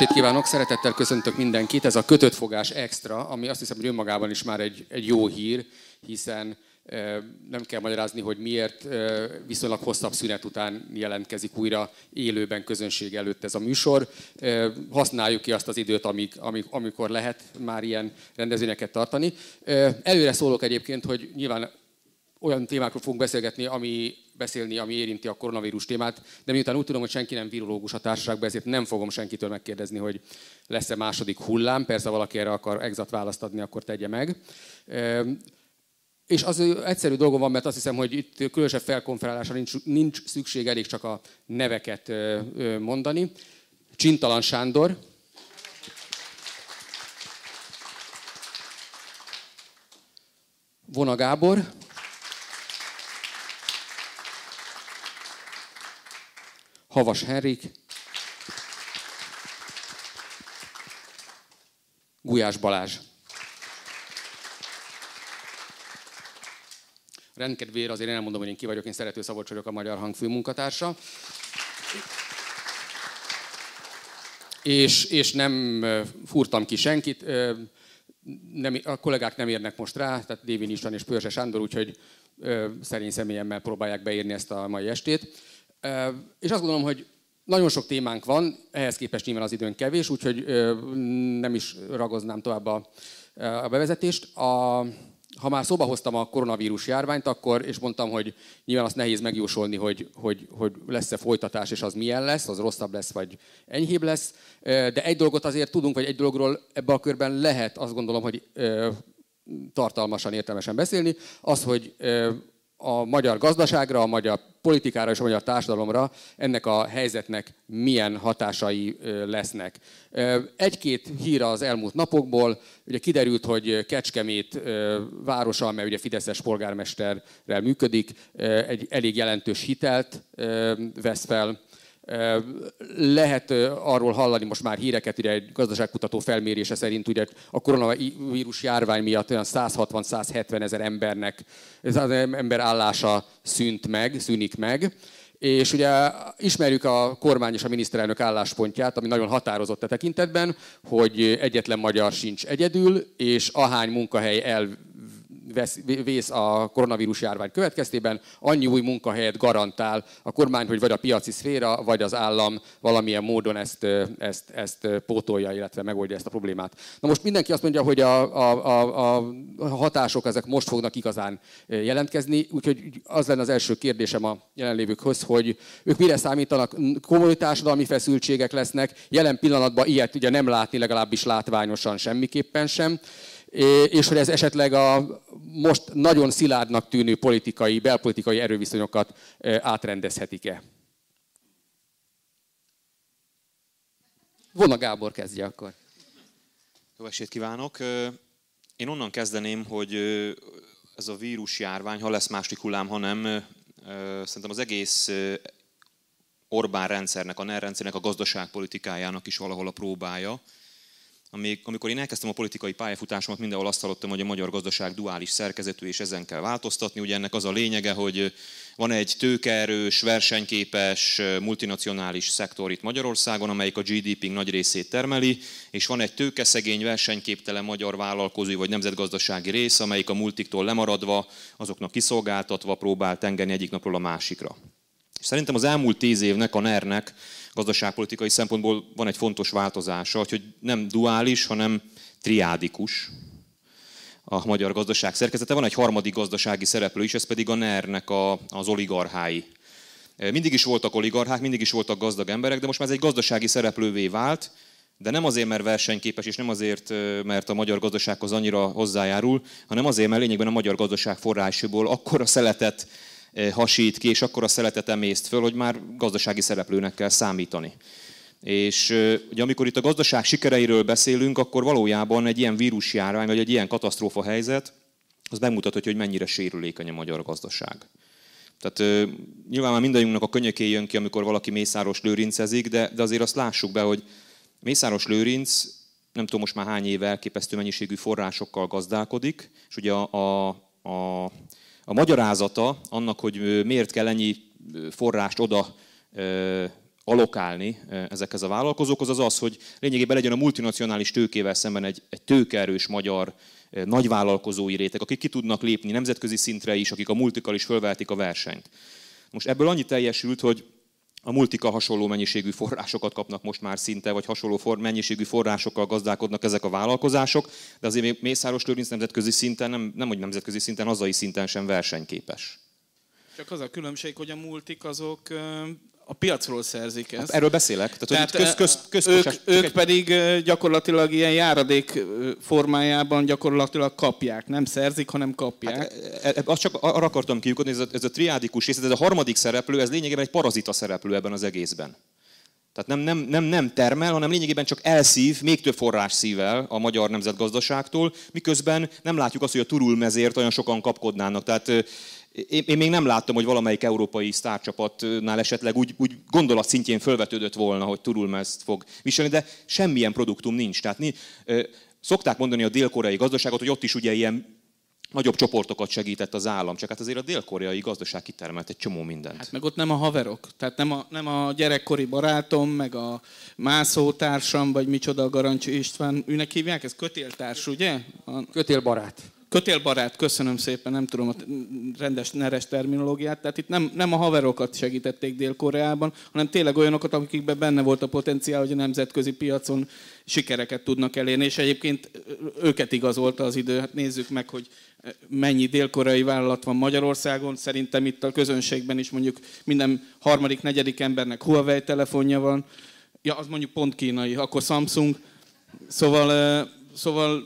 estét kívánok, szeretettel köszöntök mindenkit. Ez a kötött fogás extra, ami azt hiszem, hogy önmagában is már egy, egy jó hír, hiszen nem kell magyarázni, hogy miért viszonylag hosszabb szünet után jelentkezik újra élőben közönség előtt ez a műsor. Használjuk ki azt az időt, amik, amik, amikor lehet már ilyen rendezvényeket tartani. Előre szólok egyébként, hogy nyilván olyan témákról fogunk beszélgetni, ami beszélni, ami érinti a koronavírus témát, de miután úgy tudom, hogy senki nem virológus a társaságban, ezért nem fogom senkitől megkérdezni, hogy lesz-e második hullám. Persze valaki erre akar exakt választ adni, akkor tegye meg. És az egyszerű dolgom van, mert azt hiszem, hogy itt különösebb felkonferálásra nincs, nincs szükség, elég csak a neveket mondani. Csintalan Sándor, Vona Gábor, Havas Henrik, Gulyás Balázs. Rendkedvére azért én mondom, hogy én ki vagyok, én Szerető Szabolcs vagyok, a Magyar Hang főmunkatársa. És, és nem furtam ki senkit, nem, a kollégák nem érnek most rá, tehát Dévin István és Pörse Sándor, úgyhogy szerény személyemmel próbálják beírni ezt a mai estét. És azt gondolom, hogy nagyon sok témánk van, ehhez képest nyilván az időn kevés, úgyhogy nem is ragoznám tovább a, a bevezetést. A, ha már szóba hoztam a koronavírus járványt, akkor, és mondtam, hogy nyilván azt nehéz megjósolni, hogy, hogy, hogy lesz-e folytatás, és az milyen lesz, az rosszabb lesz, vagy enyhébb lesz. De egy dolgot azért tudunk, vagy egy dologról ebben a körben lehet azt gondolom, hogy tartalmasan, értelmesen beszélni, az, hogy a magyar gazdaságra, a magyar politikára és a magyar társadalomra ennek a helyzetnek milyen hatásai lesznek. Egy-két hír az elmúlt napokból, ugye kiderült, hogy Kecskemét városa, amely ugye Fideszes polgármesterrel működik, egy elég jelentős hitelt vesz fel, lehet arról hallani most már híreket, ugye egy gazdaságkutató felmérése szerint ugye a koronavírus járvány miatt olyan 160-170 ezer embernek, ez az ember állása szűnt meg, szűnik meg. És ugye ismerjük a kormány és a miniszterelnök álláspontját, ami nagyon határozott a tekintetben, hogy egyetlen magyar sincs egyedül, és ahány munkahely el vesz, vész a koronavírus járvány következtében, annyi új munkahelyet garantál a kormány, hogy vagy a piaci szféra, vagy az állam valamilyen módon ezt, ezt, ezt pótolja, illetve megoldja ezt a problémát. Na most mindenki azt mondja, hogy a, a, a, a hatások ezek most fognak igazán jelentkezni, úgyhogy az lenne az első kérdésem a jelenlévőkhöz, hogy ők mire számítanak, komoly társadalmi feszültségek lesznek, jelen pillanatban ilyet ugye nem látni legalábbis látványosan semmiképpen sem és hogy ez esetleg a most nagyon szilárdnak tűnő politikai, belpolitikai erőviszonyokat átrendezhetik-e. Vona Gábor kezdje akkor. Jó estét kívánok! Én onnan kezdeném, hogy ez a vírus járvány, ha lesz másik hullám, ha nem, szerintem az egész Orbán rendszernek, a NER rendszernek, a gazdaságpolitikájának is valahol a próbája amikor én elkezdtem a politikai pályafutásomat, mindenhol azt hallottam, hogy a magyar gazdaság duális szerkezetű, és ezen kell változtatni. Ugye ennek az a lényege, hogy van egy tőkeerős, versenyképes, multinacionális szektor itt Magyarországon, amelyik a GDP nagy részét termeli, és van egy tőkeszegény, versenyképtelen magyar vállalkozói vagy nemzetgazdasági rész, amelyik a multiktól lemaradva, azoknak kiszolgáltatva próbál tengeni egyik napról a másikra. És szerintem az elmúlt tíz évnek, a NER-nek gazdaságpolitikai szempontból van egy fontos változása, hogy nem duális, hanem triádikus a magyar gazdaság szerkezete. Van egy harmadik gazdasági szereplő is, ez pedig a NER-nek a, az oligarchái. Mindig is voltak oligarchák, mindig is voltak gazdag emberek, de most már ez egy gazdasági szereplővé vált, de nem azért, mert versenyképes, és nem azért, mert a magyar gazdasághoz annyira hozzájárul, hanem azért, mert lényegben a magyar gazdaság forrásból akkora szeletet hasít ki, és akkor a szeletet emészt föl, hogy már gazdasági szereplőnek kell számítani. És ugye amikor itt a gazdaság sikereiről beszélünk, akkor valójában egy ilyen vírusjárvány, vagy egy ilyen katasztrófa helyzet, az bemutatja, hogy mennyire sérülékeny a magyar gazdaság. Tehát nyilván már mindannyiunknak a könyöké jön ki, amikor valaki Mészáros lőrincezik, de, de azért azt lássuk be, hogy Mészáros lőrinc nem tudom most már hány éve elképesztő mennyiségű forrásokkal gazdálkodik, és ugye a, a, a a magyarázata annak, hogy miért kell ennyi forrást oda alokálni ezekhez a vállalkozókhoz, az az, hogy lényegében legyen a multinacionális tőkével szemben egy, egy tőkeerős magyar nagyvállalkozói réteg, akik ki tudnak lépni nemzetközi szintre is, akik a multikal is fölvehetik a versenyt. Most ebből annyi teljesült, hogy a multika hasonló mennyiségű forrásokat kapnak most már szinte, vagy hasonló for, mennyiségű forrásokkal gazdálkodnak ezek a vállalkozások, de azért még Mészáros Lőrinc nemzetközi szinten, nem, nem hogy nemzetközi szinten, hazai szinten sem versenyképes. Csak az a különbség, hogy a multik azok a piacról szerzik ezt. Hát erről beszélek. Tehát, Tehát köz, köz, köz, ők, ők pedig gyakorlatilag ilyen járadék formájában gyakorlatilag kapják. Nem szerzik, hanem kapják. Hát, e, e, azt csak arra akartam kiukadni, ez a, ez a triádikus rész, ez a harmadik szereplő, ez lényegében egy parazita szereplő ebben az egészben. Tehát nem, nem, nem, nem termel, hanem lényegében csak elszív, még több forrás szív el a magyar nemzetgazdaságtól, miközben nem látjuk azt, hogy a turulmezért olyan sokan kapkodnának. Tehát én, én még nem láttam, hogy valamelyik európai sztárcsapatnál esetleg úgy, úgy gondolat szintjén fölvetődött volna, hogy Turulmezt fog viselni, de semmilyen produktum nincs. Tehát szokták mondani a dél-koreai gazdaságot, hogy ott is ugye ilyen nagyobb csoportokat segített az állam, csak hát azért a dél-koreai gazdaság kitermelt egy csomó mindent. Hát meg ott nem a haverok, tehát nem a, nem a gyerekkori barátom, meg a mászótársam, vagy micsoda a Garancsi István, őnek hívják, ez kötéltárs, ugye? A... Kötélbarát. Kötélbarát, köszönöm szépen, nem tudom a rendes, neres terminológiát. Tehát itt nem, nem a haverokat segítették Dél-Koreában, hanem tényleg olyanokat, akikben benne volt a potenciál, hogy a nemzetközi piacon sikereket tudnak elérni, és egyébként őket igazolta az idő. Hát nézzük meg, hogy mennyi dél-koreai vállalat van Magyarországon. Szerintem itt a közönségben is mondjuk minden harmadik, negyedik embernek Huawei telefonja van. Ja, az mondjuk pont kínai, akkor Samsung. Szóval Szóval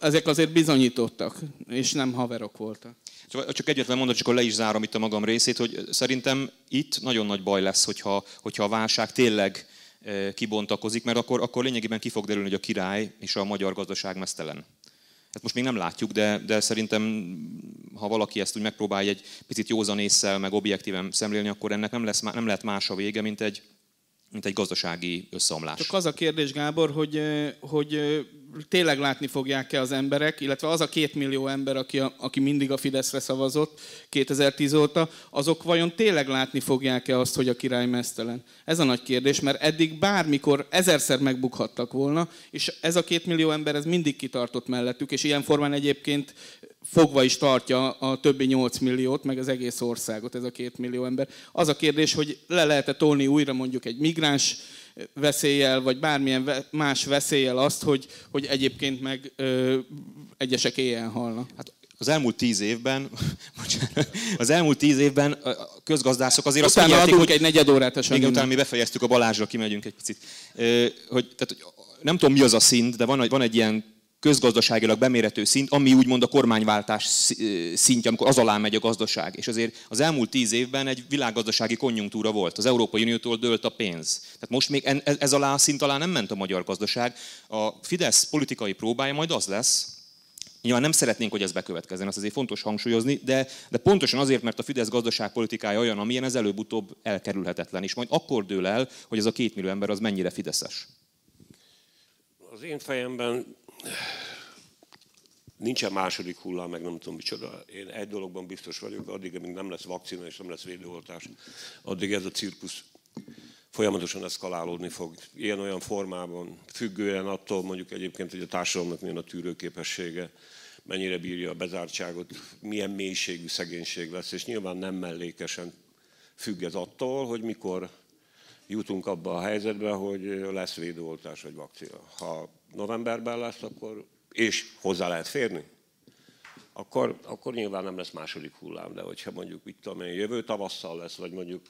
ezek azért bizonyítottak, és nem haverok voltak. Szóval csak egyetlen mondat, csak le is zárom itt a magam részét, hogy szerintem itt nagyon nagy baj lesz, hogyha, hogyha a válság tényleg e, kibontakozik, mert akkor, akkor lényegében ki fog derülni, hogy a király és a magyar gazdaság mesztelen. Hát most még nem látjuk, de, de szerintem, ha valaki ezt úgy megpróbálja egy picit józan észsel, meg objektíven szemlélni, akkor ennek nem, lesz, nem lehet más a vége, mint egy, mint egy gazdasági összeomlás. Csak az a kérdés, Gábor, hogy, hogy tényleg látni fogják-e az emberek, illetve az a két millió ember, aki, a, aki mindig a Fideszre szavazott 2010 óta, azok vajon tényleg látni fogják-e azt, hogy a király mesztelen? Ez a nagy kérdés, mert eddig bármikor ezerszer megbukhattak volna, és ez a két millió ember ez mindig kitartott mellettük, és ilyen formán egyébként fogva is tartja a többi 8 milliót, meg az egész országot, ez a két millió ember. Az a kérdés, hogy le lehet-e tolni újra mondjuk egy migráns veszéllyel, vagy bármilyen más veszéllyel azt, hogy, hogy egyébként meg ö, egyesek éjjel halnak. Hát az elmúlt tíz évben, az elmúlt tíz évben a közgazdászok azért utána azt mondják, hogy egy negyed órát a Igen, utána mi befejeztük a Balázsra, kimegyünk egy picit. Hogy, tehát, nem tudom mi az a szint, de van, van egy ilyen közgazdaságilag bemérhető szint, ami úgymond a kormányváltás szintje, amikor az alá megy a gazdaság. És azért az elmúlt tíz évben egy világgazdasági konjunktúra volt. Az Európai Uniótól dőlt a pénz. Tehát most még ez alá a szint alá nem ment a magyar gazdaság. A Fidesz politikai próbája majd az lesz, Nyilván nem szeretnénk, hogy ez bekövetkezzen, azt azért fontos hangsúlyozni, de, de pontosan azért, mert a Fidesz gazdaságpolitikája olyan, amilyen ez előbb-utóbb elkerülhetetlen, és majd akkor dől el, hogy ez a két millió ember az mennyire fideszes. Az én fejemben nincsen második hullám, meg nem tudom micsoda. Én egy dologban biztos vagyok, addig, amíg nem lesz vakcina és nem lesz védőoltás, addig ez a cirkusz folyamatosan eszkalálódni fog. Ilyen-olyan formában, függően attól mondjuk egyébként, hogy a társadalomnak milyen a tűrőképessége, mennyire bírja a bezártságot, milyen mélységű szegénység lesz, és nyilván nem mellékesen függ ez attól, hogy mikor jutunk abba a helyzetbe, hogy lesz védőoltás vagy vakcina. Ha novemberben lesz, akkor, és hozzá lehet férni, akkor, akkor nyilván nem lesz második hullám, de hogyha mondjuk itt tudom én, jövő tavasszal lesz, vagy mondjuk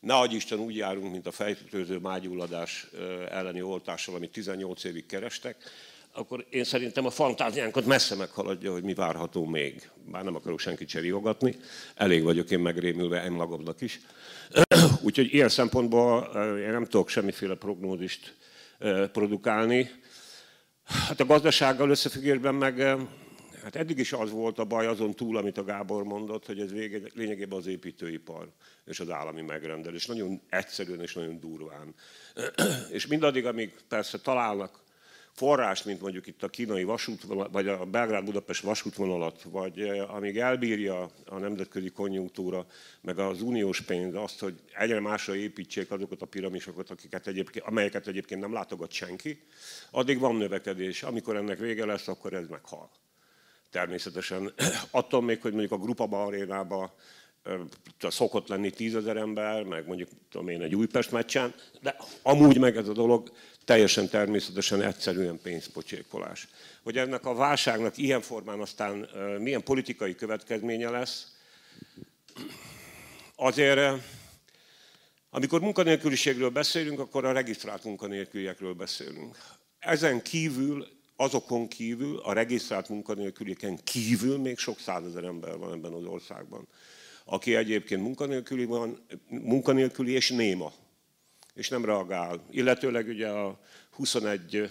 ne adj Isten úgy járunk, mint a fejtőző mágyulladás elleni oltással, amit 18 évig kerestek, akkor én szerintem a fantáziánkat messze meghaladja, hogy mi várható még. Bár nem akarok senkit cseriogatni, elég vagyok én megrémülve én magamnak is. Úgyhogy ilyen szempontból én nem tudok semmiféle prognózist produkálni. Hát a gazdasággal összefüggésben meg, hát eddig is az volt a baj azon túl, amit a Gábor mondott, hogy ez vége, lényegében az építőipar és az állami megrendelés. Nagyon egyszerűen és nagyon durván. És mindaddig, amíg persze találnak forrás, mint mondjuk itt a kínai vasútvonal, vagy a Belgrád-Budapest vasútvonalat, vagy amíg elbírja a nemzetközi konjunktúra, meg az uniós pénz azt, hogy egyre másra építsék azokat a piramisokat, akiket egyébként, amelyeket egyébként nem látogat senki, addig van növekedés. Amikor ennek vége lesz, akkor ez meghal. Természetesen attól még, hogy mondjuk a Grupa arénába szokott lenni tízezer ember, meg mondjuk tudom én egy Újpest meccsen, de amúgy meg ez a dolog teljesen természetesen egyszerűen pénzpocsékolás. Hogy ennek a válságnak ilyen formán aztán milyen politikai következménye lesz, azért amikor munkanélküliségről beszélünk, akkor a regisztrált munkanélküliekről beszélünk. Ezen kívül, azokon kívül, a regisztrált munkanélkülieken kívül még sok százezer ember van ebben az országban aki egyébként munkanélküli van, munkanélküli és néma, és nem reagál. Illetőleg ugye a 21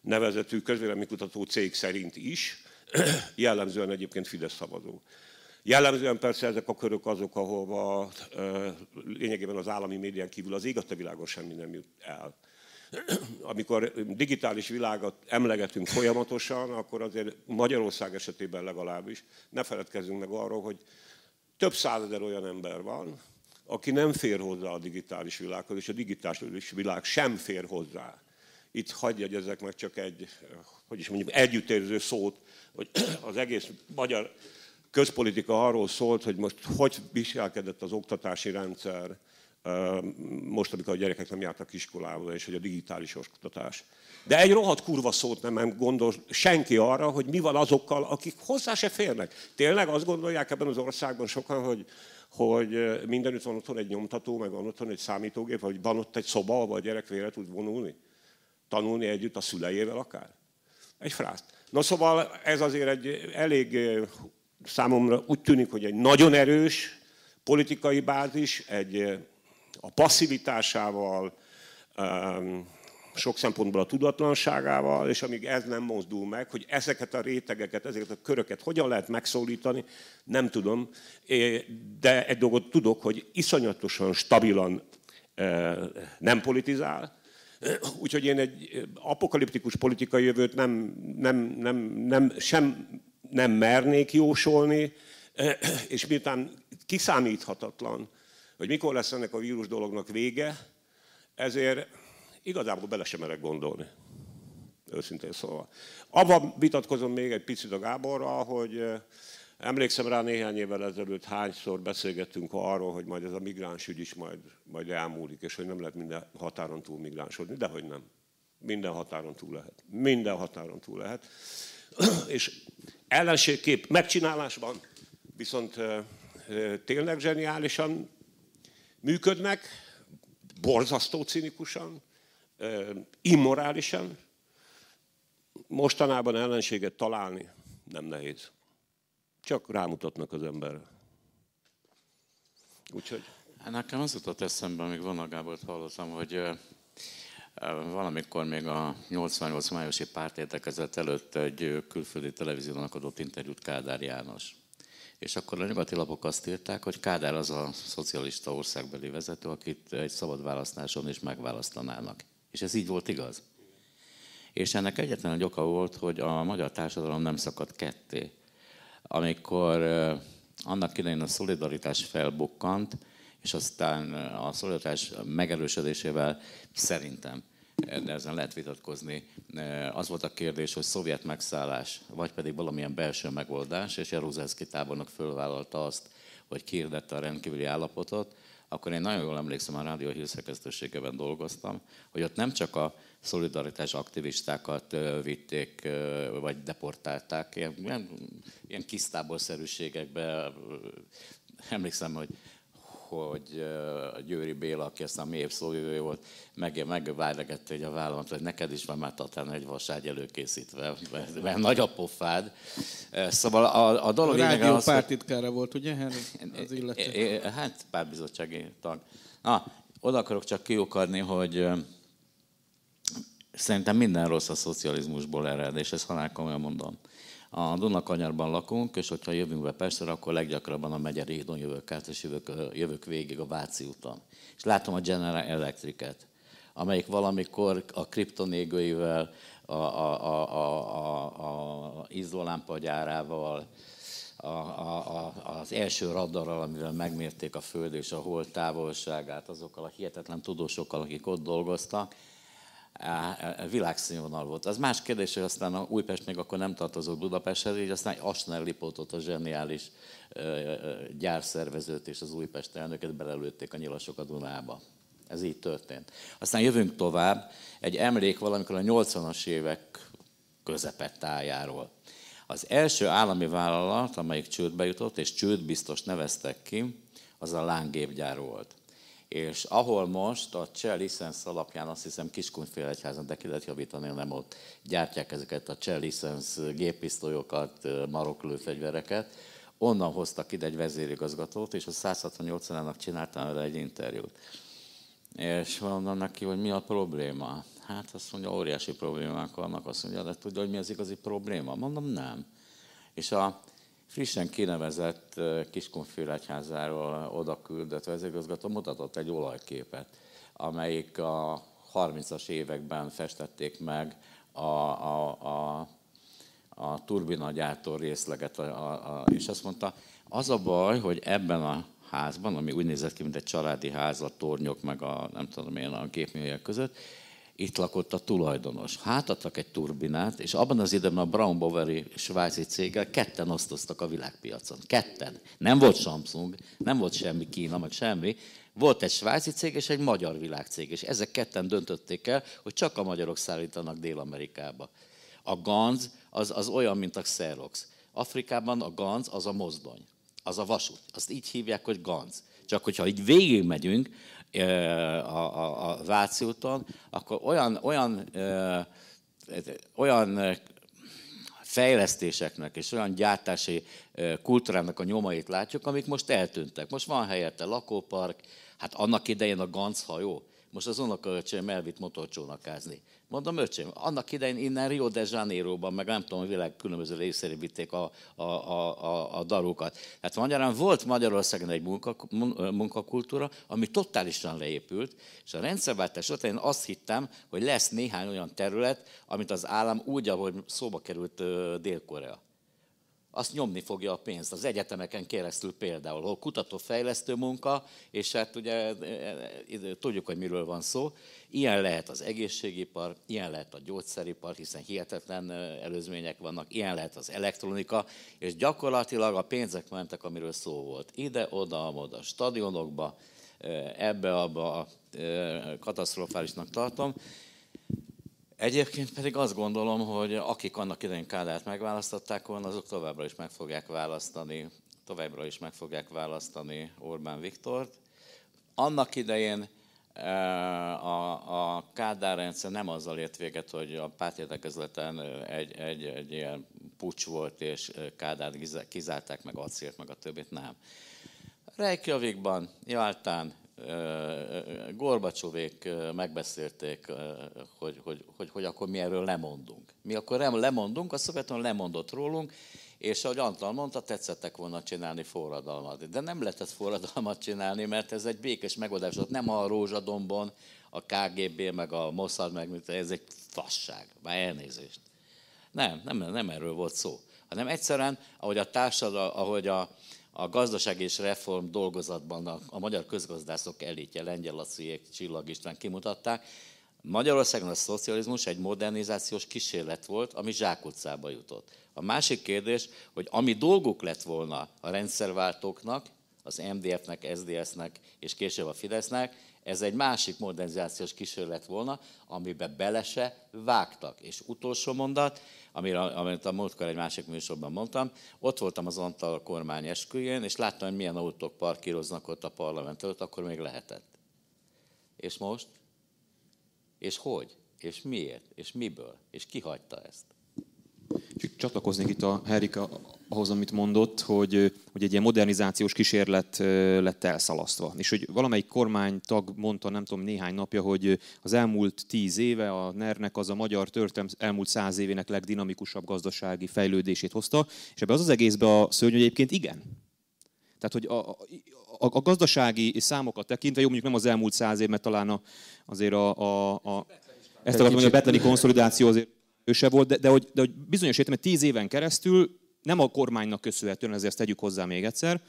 nevezetű közvéleménykutató cég szerint is, jellemzően egyébként Fidesz szavazó. Jellemzően persze ezek a körök azok, ahova lényegében az állami médián kívül az ég a világon semmi nem jut el. Amikor digitális világot emlegetünk folyamatosan, akkor azért Magyarország esetében legalábbis ne feledkezzünk meg arról, hogy több százezer olyan ember van, aki nem fér hozzá a digitális világhoz, és a digitális világ sem fér hozzá. Itt hagyj jegyezzek meg csak egy, hogy is mondjuk, együttérző szót, hogy az egész magyar közpolitika arról szólt, hogy most hogy viselkedett az oktatási rendszer, most, amikor a gyerekek nem jártak iskolába, és hogy a digitális oktatás. De egy rohadt kurva szót nem gondol senki arra, hogy mi van azokkal, akik hozzá se férnek. Tényleg azt gondolják ebben az országban sokan, hogy, hogy mindenütt van otthon egy nyomtató, meg van otthon egy számítógép, vagy van ott egy szoba, ahol a gyerek vére tud vonulni? Tanulni együtt a szüleiével akár? Egy frászt. Na szóval ez azért egy elég számomra úgy tűnik, hogy egy nagyon erős politikai bázis, egy a passzivitásával, sok szempontból a tudatlanságával, és amíg ez nem mozdul meg, hogy ezeket a rétegeket, ezeket a köröket hogyan lehet megszólítani, nem tudom, de egy dolgot tudok, hogy iszonyatosan stabilan nem politizál, úgyhogy én egy apokaliptikus politikai jövőt nem, nem, nem, nem, sem nem mernék jósolni, és miután kiszámíthatatlan, hogy mikor lesz ennek a vírus dolognak vége, ezért igazából bele sem merek gondolni. Őszintén szóval. Abban vitatkozom még egy picit a Gáborral, hogy eh, emlékszem rá néhány évvel ezelőtt hányszor beszélgettünk arról, hogy majd ez a migráns ügy is majd, majd elmúlik, és hogy nem lehet minden határon túl migránsodni, de hogy nem. Minden határon túl lehet. Minden határon túl lehet. és ellenségkép megcsinálásban viszont eh, eh, tényleg zseniálisan működnek, borzasztó cinikusan, immorálisan. Mostanában ellenséget találni nem nehéz. Csak rámutatnak az emberre. Úgyhogy... Hát nekem az jutott eszembe, amíg Vona Gábort hallottam, hogy valamikor még a 88 májusi pártértekezet előtt egy külföldi televíziónak adott interjút Kádár János. És akkor a nyugati lapok azt írták, hogy Kádár az a szocialista országbeli vezető, akit egy szabad választáson is megválasztanának. És ez így volt igaz. És ennek egyetlen egy oka volt, hogy a magyar társadalom nem szakadt ketté. Amikor annak idején a szolidaritás felbukkant, és aztán a szolidaritás megerősödésével szerintem, de ezen lehet vitatkozni, az volt a kérdés, hogy szovjet megszállás, vagy pedig valamilyen belső megoldás, és Jaruzelszki tábornok fölvállalta azt, hogy kiirdette a rendkívüli állapotot, akkor én nagyon jól emlékszem, a rádió hírszerkesztőségében dolgoztam, hogy ott nem csak a szolidaritás aktivistákat vitték, vagy deportálták, ilyen, ilyen, ilyen kisztáborszerűségekbe. Emlékszem, hogy hogy Győri Béla, aki aztán mélyebb szóvivő volt, meg, megváregette egy a vállamat, hogy neked is van már tatán egy vaságy előkészítve, mert, mert nagy a pofád. Szóval a, a dolog a rádió az, pártitkára volt, ugye, az illető? Hát pártbizottsági tag. Na, oda akarok csak kiukadni, hogy szerintem minden rossz a szocializmusból ered, és ezt halál komolyan mondom a Dunakanyarban lakunk, és hogyha jövünk be Pestre, akkor leggyakrabban a Megyeri hídon jövök át, és jövök, jövök végig a Váci úton. És látom a General Electric-et, amelyik valamikor a kriptonégőivel, a, a, a, a, a, a izzólámpa gyárával, a, a, a, az első radarral, amivel megmérték a Föld és a Hold távolságát, azokkal a hihetetlen tudósokkal, akik ott dolgoztak, világszínvonal volt. Az más kérdés, hogy aztán a Újpest még akkor nem tartozott Budapesthez, így aztán Asner Lipótot, a zseniális gyárszervezőt és az Újpest elnöket belelőtték a nyilasok a Dunába. Ez így történt. Aztán jövünk tovább, egy emlék valamikor a 80-as évek közepettájáról. Az első állami vállalat, amelyik csődbe jutott, és csőd biztos neveztek ki, az a lángépgyár volt. És ahol most a cseh licensz alapján, azt hiszem Kiskunfélegyházan, de ki lehet javítani, nem ott gyártják ezeket a cseh licensz géppisztolyokat, maroklőfegyvereket, onnan hoztak ide egy vezérigazgatót, és a 168 nak csináltam vele egy interjút. És mondom neki, hogy mi a probléma. Hát azt mondja, óriási problémák vannak. Azt mondja, de tudja, hogy mi az igazi probléma? Mondom, nem. És a frissen kinevezett Kiskunfélegyházáról oda küldött vezérigazgató mutatott egy olajképet, amelyik a 30-as években festették meg a, a, a, a turbinagyártó részleget, a, a, és azt mondta, az a baj, hogy ebben a házban, ami úgy nézett ki, mint egy családi ház, a tornyok, meg a nem tudom én, a gépműhelyek között, itt lakott a tulajdonos. Hátadtak egy turbinát, és abban az időben a Brown Boveri svájci céggel ketten osztoztak a világpiacon. Ketten. Nem volt Samsung, nem volt semmi Kína, meg semmi. Volt egy svájci cég és egy magyar világcég, és ezek ketten döntötték el, hogy csak a magyarok szállítanak Dél-Amerikába. A Ganz az, az olyan, mint a Xerox. Afrikában a Ganz az a mozdony, az a vasút. Azt így hívják, hogy Ganz. Csak hogyha így végigmegyünk, a, a, a Váci úton, akkor olyan, olyan, olyan fejlesztéseknek és olyan gyártási kultúrának a nyomait látjuk, amik most eltűntek. Most van helyette lakópark, hát annak idején a Ganz hajó, most az unokaöcsém elvitt motorcsónakázni. Mondom, öcsém, annak idején innen Rio de Janeiroban, meg nem tudom, a világ különböző részére vitték a, a, a, a, a darukat. Tehát magyarán volt Magyarországon egy munka, munkakultúra, ami totálisan leépült, és a rendszerváltás után én azt hittem, hogy lesz néhány olyan terület, amit az állam úgy, ahogy szóba került Dél-Korea azt nyomni fogja a pénzt. Az egyetemeken keresztül például, ahol kutató-fejlesztő munka, és hát ugye e, e, tudjuk, hogy miről van szó. Ilyen lehet az egészségipar, ilyen lehet a gyógyszeripar, hiszen hihetetlen e, előzmények vannak, ilyen lehet az elektronika, és gyakorlatilag a pénzek mentek, amiről szó volt. Ide, oda, oda, stadionokba, ebbe, abba katasztrofálisnak tartom. Egyébként pedig azt gondolom, hogy akik annak idején Kádárt megválasztották volna, azok továbbra is meg fogják választani, továbbra is meg fogják választani Orbán Viktort. Annak idején e, a, a Kádár rendszer nem azzal ért véget, hogy a pártértekezleten egy, egy, egy ilyen pucs volt, és Kádárt kizárták meg acélt, meg a többit, nem. Reykjavikban, Jaltán, Gorbacsovék megbeszélték, hogy, hogy, hogy, hogy akkor mi erről lemondunk. Mi akkor lemondunk, a Szovjetunió lemondott rólunk, és ahogy Antal mondta, tetszettek volna csinálni forradalmat. De nem lehetett forradalmat csinálni, mert ez egy békés megoldás volt. Nem a Rózsadombon, a KGB, meg a Mossad, meg ez egy fasság. Már elnézést. Nem, nem, nem erről volt szó. Hanem egyszerűen, ahogy a társadalom, ahogy a, a gazdaság és reform dolgozatban a, a magyar közgazdászok elítje, Lengyel Laciék, Csillag István kimutatták, Magyarországon a szocializmus egy modernizációs kísérlet volt, ami zsákutcába jutott. A másik kérdés, hogy ami dolguk lett volna a rendszerváltóknak, az MDF-nek, SDS-nek és később a Fidesznek, ez egy másik modernizációs kísérlet volna, amiben bele se vágtak. És utolsó mondat, amire, amit a múltkor egy másik műsorban mondtam, ott voltam az Antal kormány esküjén, és láttam, hogy milyen autók parkíroznak ott a parlament előtt, akkor még lehetett. És most? És hogy? És miért? És miből? És ki hagyta ezt? Csatlakoznék itt a Herika ahhoz, amit mondott, hogy, hogy egy ilyen modernizációs kísérlet lett elszalasztva. És hogy valamelyik kormánytag mondta, nem tudom, néhány napja, hogy az elmúlt tíz éve a NER-nek az a magyar történelm elmúlt száz évének legdinamikusabb gazdasági fejlődését hozta, és ebbe az az egészbe a szörnyű egyébként igen. Tehát, hogy a, a, a gazdasági számokat tekintve, jó, mondjuk nem az elmúlt száz év, mert talán a, azért a, a, a ezt akartam mondani, a betleni konszolidáció azért őse volt, de, de, hogy, de hogy bizonyos értelemben tíz éven keresztül nem a kormánynak köszönhetően, ezért tegyük hozzá még egyszer,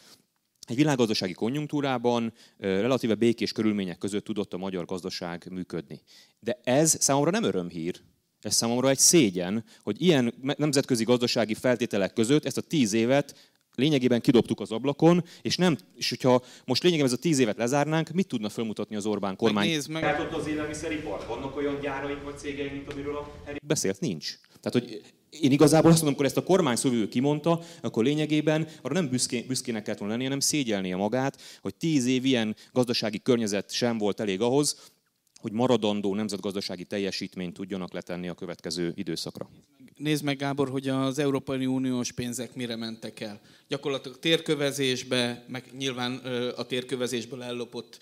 egy világgazdasági konjunktúrában relatíve békés körülmények között tudott a magyar gazdaság működni. De ez számomra nem örömhír, ez számomra egy szégyen, hogy ilyen nemzetközi gazdasági feltételek között ezt a tíz évet lényegében kidobtuk az ablakon, és, nem, és hogyha most lényegében ez a tíz évet lezárnánk, mit tudna felmutatni az Orbán kormány? Nézd meg. Hát ott az élelmiszeripar. Vannak olyan gyáraink vagy cégeink, mint amiről a beszélt? Nincs. Tehát, hogy én igazából azt mondom, amikor ezt a kormány szóvivő kimondta, akkor lényegében arra nem büszké, büszkének kellett volna lennie, hanem szégyelnie magát, hogy tíz év ilyen gazdasági környezet sem volt elég ahhoz, hogy maradandó nemzetgazdasági teljesítményt tudjanak letenni a következő időszakra. Nézd meg, Gábor, hogy az Európai Uniós pénzek mire mentek el. Gyakorlatilag térkövezésbe, meg nyilván a térkövezésből ellopott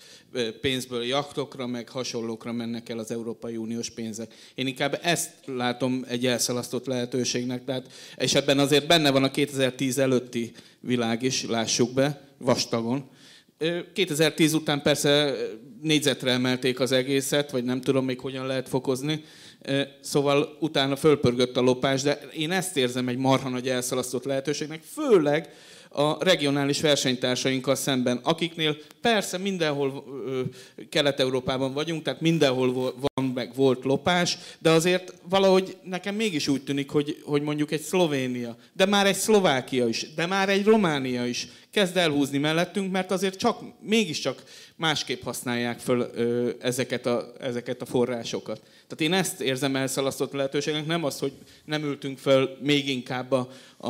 pénzből jachtokra, meg hasonlókra mennek el az Európai Uniós pénzek. Én inkább ezt látom egy elszalasztott lehetőségnek, tehát, és ebben azért benne van a 2010 előtti világ is, lássuk be, vastagon. 2010 után persze négyzetre emelték az egészet, vagy nem tudom még hogyan lehet fokozni, Szóval utána fölpörgött a lopás, de én ezt érzem egy marha nagy elszalasztott lehetőségnek, főleg a regionális versenytársainkkal szemben, akiknél persze mindenhol Kelet-Európában vagyunk, tehát mindenhol van meg volt lopás, de azért valahogy nekem mégis úgy tűnik, hogy, hogy mondjuk egy Szlovénia, de már egy Szlovákia is, de már egy Románia is kezd elhúzni mellettünk, mert azért csak, mégiscsak másképp használják föl ö, ezeket, a, ezeket a forrásokat. Tehát én ezt érzem elszalasztott lehetőségnek, nem az, hogy nem ültünk föl még inkább a, a,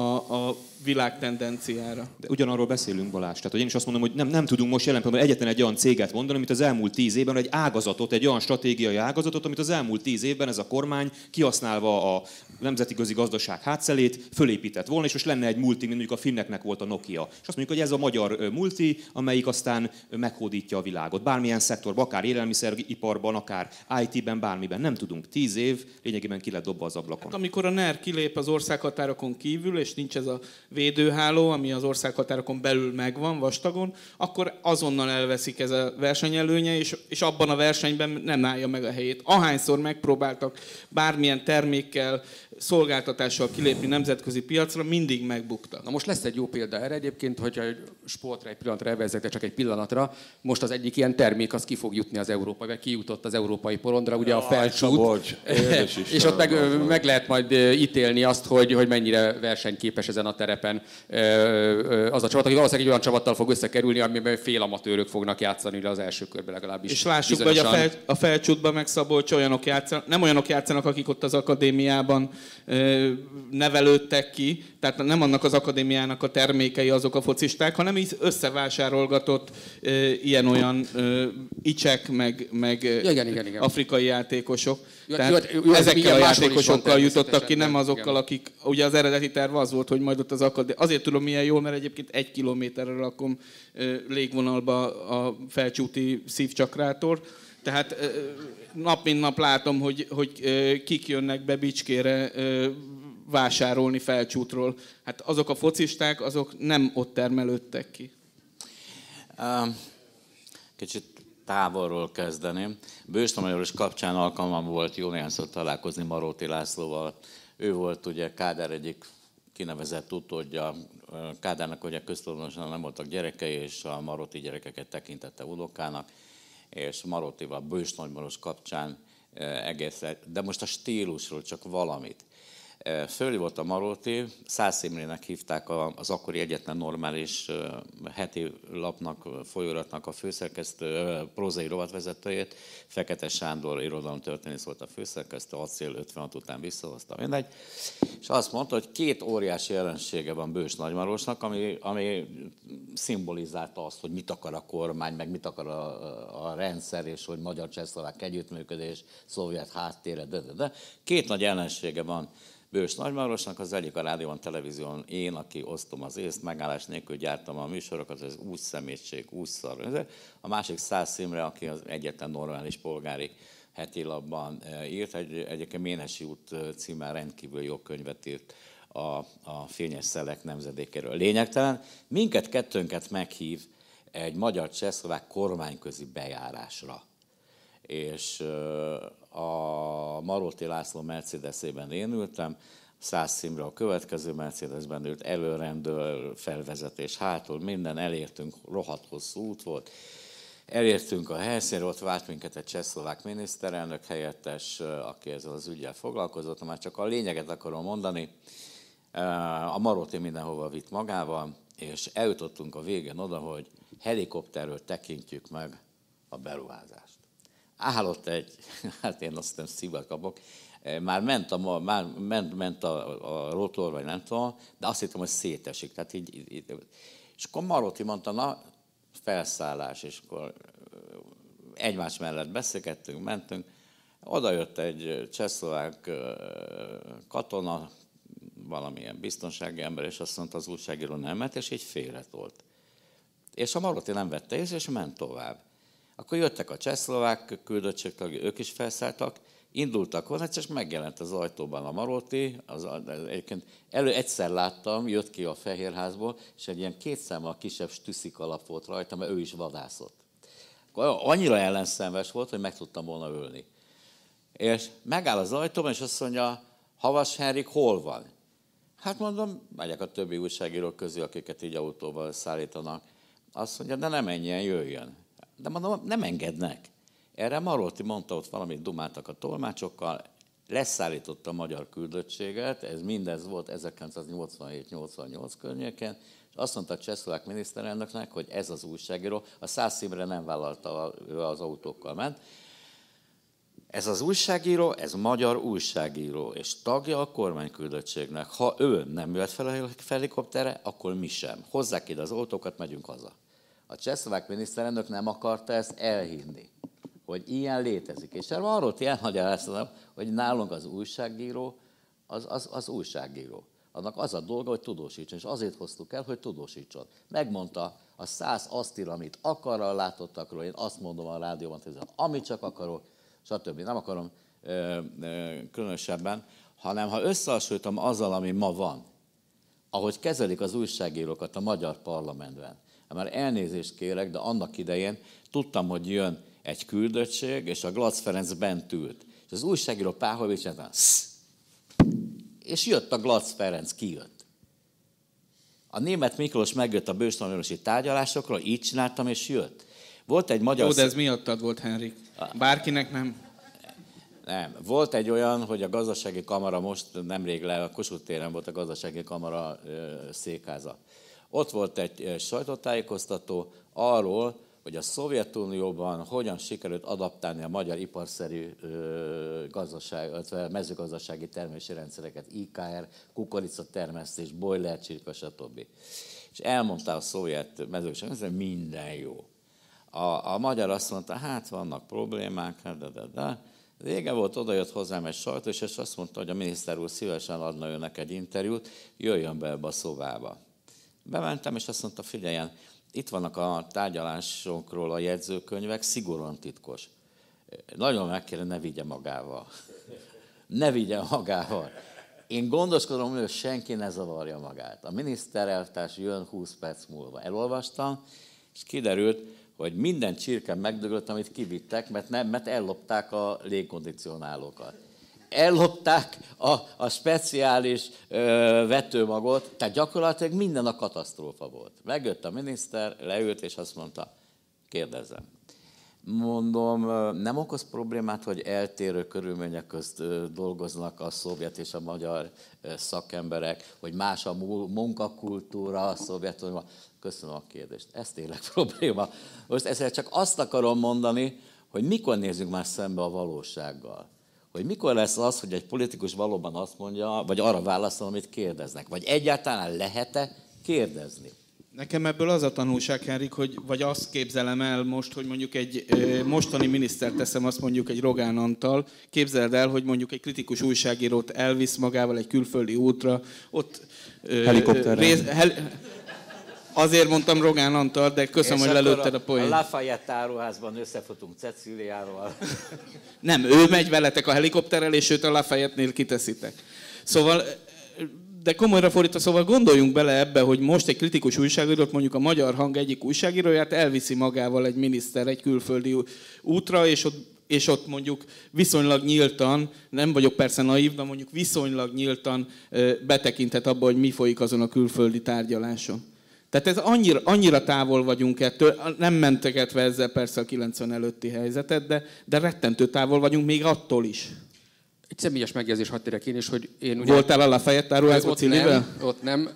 a világ tendenciára. De ugyanarról beszélünk, Balázs. Tehát, hogy én is azt mondom, hogy nem, nem tudunk most jelen pillanatban egyetlen egy olyan céget mondani, amit az elmúlt tíz évben, egy ágazatot, egy olyan stratégiai ágazatot, amit az elmúlt tíz évben ez a kormány kihasználva a nemzeti gazdaság hátszelét fölépített volna, és most lenne egy multi, mondjuk a finneknek volt a Nokia. És azt mondjuk, hogy ez a magyar multi, amelyik aztán meghódítja a világot. Bármilyen szektorban, akár élelmiszeriparban, akár IT-ben, bármiben. Nem tudunk. Tíz év lényegében ki lett dobva az ablakon. Hát, amikor a NER kilép az országhatárokon kívül, és nincs ez a védőháló, ami az országhatárokon belül megvan, vastagon, akkor azonnal elveszik ez a versenyelőnye, és, és abban a versenyben nem állja meg a helyét. Ahányszor megpróbáltak bármilyen termékkel, szolgáltatással kilépni nemzetközi piacra, mindig megbuktak. Na most lesz egy jó példa erre egyébként, hogyha sportra egy pillanatra elvezetek, csak egy pillanatra. Most az egyik ilyen termék az ki fog jutni az európai, vagy kijutott az európai porondra, ugye a felcsút. és ott meg, meg lehet majd ítélni azt, hogy, hogy mennyire versenyképes ezen a terepen az a csapat, aki valószínűleg egy olyan csapattal fog összekerülni, amiben fél amatőrök fognak játszani az első körben legalábbis. És lássuk, hogy a, fel, a felcsútban meg Szabolcs olyanok játszanak, nem olyanok játszanak, akik ott az akadémiában nevelődtek ki, tehát nem annak az akadémiának a termékei azok a focisták, hanem így összevásárolgatott ilyen-olyan icsek, meg, meg igen, igen, igen. afrikai játékosok. Tehát jó, jó, ezekkel a játékosokkal jutottak ki, nem azokkal, akik, ugye az eredeti terv az volt, hogy majd ott az akadémiá, azért tudom milyen jól, mert egyébként egy kilométerre rakom légvonalba a felcsúti szívcsakrátor, tehát nap mint nap látom, hogy, hogy kik jönnek be Bicskére vásárolni felcsútról. Hát azok a focisták, azok nem ott termelődtek ki. Kicsit távolról kezdeném. Bős Majoros kapcsán alkalmam volt jó néhányszor találkozni Maróti Lászlóval. Ő volt ugye Kádár egyik kinevezett utódja. Kádárnak ugye köztudatosan nem voltak gyerekei, és a Maróti gyerekeket tekintette unokának és Marotival, Bős Nagymaros kapcsán eh, egész, de most a stílusról csak valamit. Fölhívott a Maróti, Szász Imrének hívták az akkori egyetlen normális heti lapnak, folyóratnak a főszerkesztő, prózai rovatvezetőjét, Fekete Sándor irodalomtörténész volt a főszerkesztő, acél 56 után visszahozta, mindegy. És azt mondta, hogy két óriási jelensége van Bős Nagymarosnak, ami, ami szimbolizálta azt, hogy mit akar a kormány, meg mit akar a, a rendszer, és hogy magyar-csehszlovák együttműködés, szovjet háttére, de, de, de. Két nagy jelensége van Bős Nagyvárosnak, az egyik a rádióban, televízión én, aki osztom az észt, megállás nélkül gyártam a műsorokat, ez úgy szemétség, úgy szar. A másik Száz Szimre, aki az egyetlen normális polgári heti labban eh, írt, egy, egyébként Ménesi út eh, címmel rendkívül jó könyvet írt a, a fényes szelek nemzedékéről. Lényegtelen, minket kettőnket meghív egy magyar csehszlovák kormányközi bejárásra. És a Maróti László Mercedesében én ültem, száz színre a következő Mercedesben ült, előrendől, felvezetés hátul, minden elértünk, rohadt hosszú út volt. Elértünk a helyszínre, ott várt minket egy csehszlovák miniszterelnök helyettes, aki ezzel az ügyel foglalkozott, már csak a lényeget akarom mondani. A Maróti mindenhova vitt magával, és eljutottunk a végén oda, hogy helikopterről tekintjük meg a beruházást. Állott egy, hát én azt nem kapok, már ment a, már ment, ment a, a rotor, vagy nem tudom, de azt hittem, hogy szétesik. Tehát így, így, és akkor Marotti mondta, na, felszállás, és akkor egymás mellett beszélgettünk, mentünk. Oda jött egy csehszlovák katona, valamilyen biztonsági ember, és azt mondta az újságíró nemet, és így félretolt. És a Marotti nem vette észre, és ment tovább. Akkor jöttek a csehszlovák küldöttségtagja, ők is felszálltak, indultak volna, és megjelent az ajtóban a Marotti, az, egyébként elő egyszer láttam, jött ki a Fehérházból, és egy ilyen két számmal kisebb stüszik alap volt rajta, mert ő is vadászott. Akkor annyira ellenszenves volt, hogy meg tudtam volna ölni. És megáll az ajtóban, és azt mondja, Havas Henrik hol van? Hát mondom, megyek a többi újságírók közé, akiket így autóval szállítanak. Azt mondja, de nem menjen, jöjjön. De mondom, nem engednek. Erre Marolti mondta, ott valamit dumáltak a tolmácsokkal, leszállította a magyar küldöttséget, ez mindez volt 1987-88 környéken, és azt mondta a csehszlovák miniszterelnöknek, hogy ez az újságíró, a száz színre nem vállalta, ő az autókkal ment, ez az újságíró, ez magyar újságíró, és tagja a kormányküldöttségnek. Ha ő nem jött fel a helikopterre, akkor mi sem. Hozzák ide az autókat, megyünk haza. A csehszlovák miniszterelnök nem akarta ezt elhinni hogy ilyen létezik. És erről arról elmagyaráztam, hogy nálunk az újságíró, az, az, az újságíró. Annak az a dolga, hogy tudósítson, és azért hoztuk el, hogy tudósítson. Megmondta a száz asztil, amit akar a látottakról, én azt mondom a rádióban, hogy amit csak akarok, stb. Nem akarom ö, ö, különösebben, hanem ha összehasonlítom azzal, ami ma van, ahogy kezelik az újságírókat a magyar parlamentben, már elnézést kérek, de annak idején tudtam, hogy jön egy küldöttség, és a Glac Ferenc bent ült. És az újságíró Páhovics és jött a Glac Ferenc, kijött. A német Miklós megjött a bőstonorosi tárgyalásokról, így csináltam, és jött. Volt egy magyar... Jó, de ez miattad volt, Henrik. Bárkinek nem. Nem. Volt egy olyan, hogy a gazdasági kamara most nemrég le, a Kossuth téren volt a gazdasági kamara székháza. Ott volt egy sajtótájékoztató arról, hogy a Szovjetunióban hogyan sikerült adaptálni a magyar iparszerű gazdaság, mezőgazdasági termési rendszereket, IKR, kukoricatermesztés, boiler, csirka, stb. És elmondta a szovjet mezőgazdaság, hogy minden jó. A, a magyar azt mondta, hát vannak problémák, de, de, de. Vége volt, oda jött hozzám egy sajtó, és azt mondta, hogy a miniszter úr szívesen adna önnek egy interjút, jöjjön be ebbe a szobába. Bementem, és azt mondta, figyeljen, itt vannak a tárgyalásokról a jegyzőkönyvek, szigorúan titkos. Nagyon meg kéne, ne vigye magával. Ne vigye magával. Én gondoskodom, hogy senki ne zavarja magát. A minisztereltárs jön 20 perc múlva. Elolvastam, és kiderült, hogy minden csirke megdögölt, amit kivittek, mert, nem, mert ellopták a légkondicionálókat ellopták a, a speciális ö, vetőmagot, tehát gyakorlatilag minden a katasztrófa volt. Megjött a miniszter, leült, és azt mondta, kérdezem. Mondom, nem okoz problémát, hogy eltérő körülmények közt dolgoznak a szovjet és a magyar szakemberek, hogy más a munkakultúra a Szovjetunióban. Köszönöm a kérdést. Ez tényleg probléma. Most ezzel csak azt akarom mondani, hogy mikor nézzünk már szembe a valósággal hogy mikor lesz az, hogy egy politikus valóban azt mondja, vagy arra válaszol, amit kérdeznek. Vagy egyáltalán lehet-e kérdezni? Nekem ebből az a tanulság, Henrik, hogy vagy azt képzelem el most, hogy mondjuk egy mostani miniszter teszem azt mondjuk egy Rogán Antal, képzeld el, hogy mondjuk egy kritikus újságírót elvisz magával egy külföldi útra, ott Helikopterrel. hel, Azért mondtam Rogán Antal, de köszönöm, és hogy lelőtted a, a poént. A Lafayette áruházban összefutunk Ceciliával. Nem, ő megy veletek a helikopterrel, és őt a Lafayette-nél kiteszitek. Szóval de komolyra fordítva, szóval gondoljunk bele ebbe, hogy most egy kritikus újságírót, mondjuk a Magyar Hang egyik újságíróját elviszi magával egy miniszter egy külföldi útra, és ott és ott mondjuk viszonylag nyíltan, nem vagyok persze naív, de mondjuk viszonylag nyíltan betekinthet abba, hogy mi folyik azon a külföldi tárgyaláson. Tehát ez annyira, annyira távol vagyunk ettől, nem mentegetve ezzel persze a 90 előtti helyzetet, de, de rettentő távol vagyunk még attól is. Egy személyes megjegyzés hadd térek én is, hogy én ugye... Voltál a Lafayette táruházba ott nem, ott nem,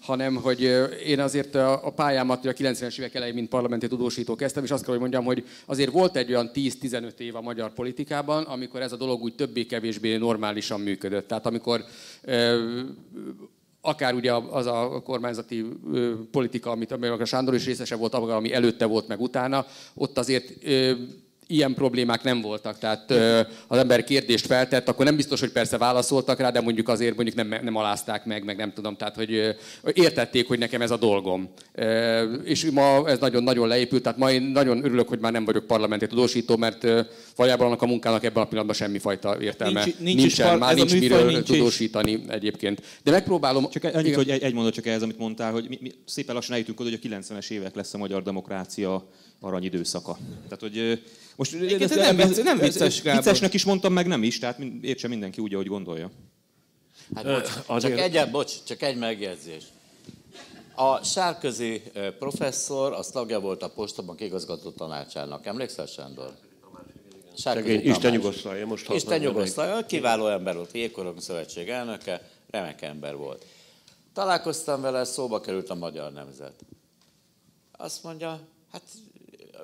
hanem hogy én azért a pályámat a 90-es évek elején, mint parlamenti tudósító kezdtem, és azt kell, hogy mondjam, hogy azért volt egy olyan 10-15 év a magyar politikában, amikor ez a dolog úgy többé-kevésbé normálisan működött. Tehát amikor akár ugye az a kormányzati politika, amit a Sándor is részese volt, ami előtte volt, meg utána, ott azért ilyen problémák nem voltak. Tehát az ember kérdést feltett, akkor nem biztos, hogy persze válaszoltak rá, de mondjuk azért mondjuk nem, nem alázták meg, meg nem tudom. Tehát, hogy értették, hogy nekem ez a dolgom. És ma ez nagyon-nagyon leépült, tehát ma én nagyon örülök, hogy már nem vagyok parlamenti tudósító, mert valójában annak a munkának ebben a pillanatban semmifajta értelme nincs, nincs nincsen, par, már nincs miről nincs tudósítani is. egyébként. De megpróbálom... Csak annyit, hogy egy, egy mondat csak ehhez, amit mondtál, hogy mi, mi szépen lassan eljutunk oda, hogy a 90-es évek lesz a magyar demokrácia aranyidőszaka. Tehát, hogy most ez, nem, vicc, nem vicces, Gábor. Viccesnek is mondtam, meg nem is, tehát értse mindenki úgy, ahogy gondolja. Hát bocs, Azért... csak, egy, bocs, csak egy megjegyzés. A Sárközi professzor, az tagja volt a Postabank igazgató tanácsának. Emlékszel, Sándor? Sárközi Isten nyugosztalja, most Isten nyugosztalja, kiváló ember volt, Jégkorong Szövetség elnöke, remek ember volt. Találkoztam vele, szóba került a magyar nemzet. Azt mondja, hát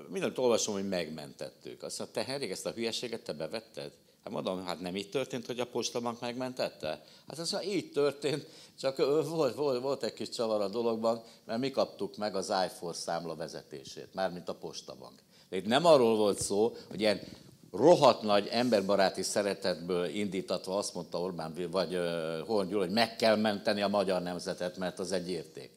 mindent olvasom, hogy megmentettük. Azt mondja, te Henrik, ezt a hülyeséget te bevetted? Hát mondom, hát nem így történt, hogy a postabank megmentette? Hát az így történt, csak volt, volt, volt egy kis csavar a dologban, mert mi kaptuk meg az iForce számla vezetését, mármint a postabank. De itt nem arról volt szó, hogy ilyen rohadt nagy emberbaráti szeretetből indítatva azt mondta Orbán vagy Horn Gyula, hogy meg kell menteni a magyar nemzetet, mert az egy érték.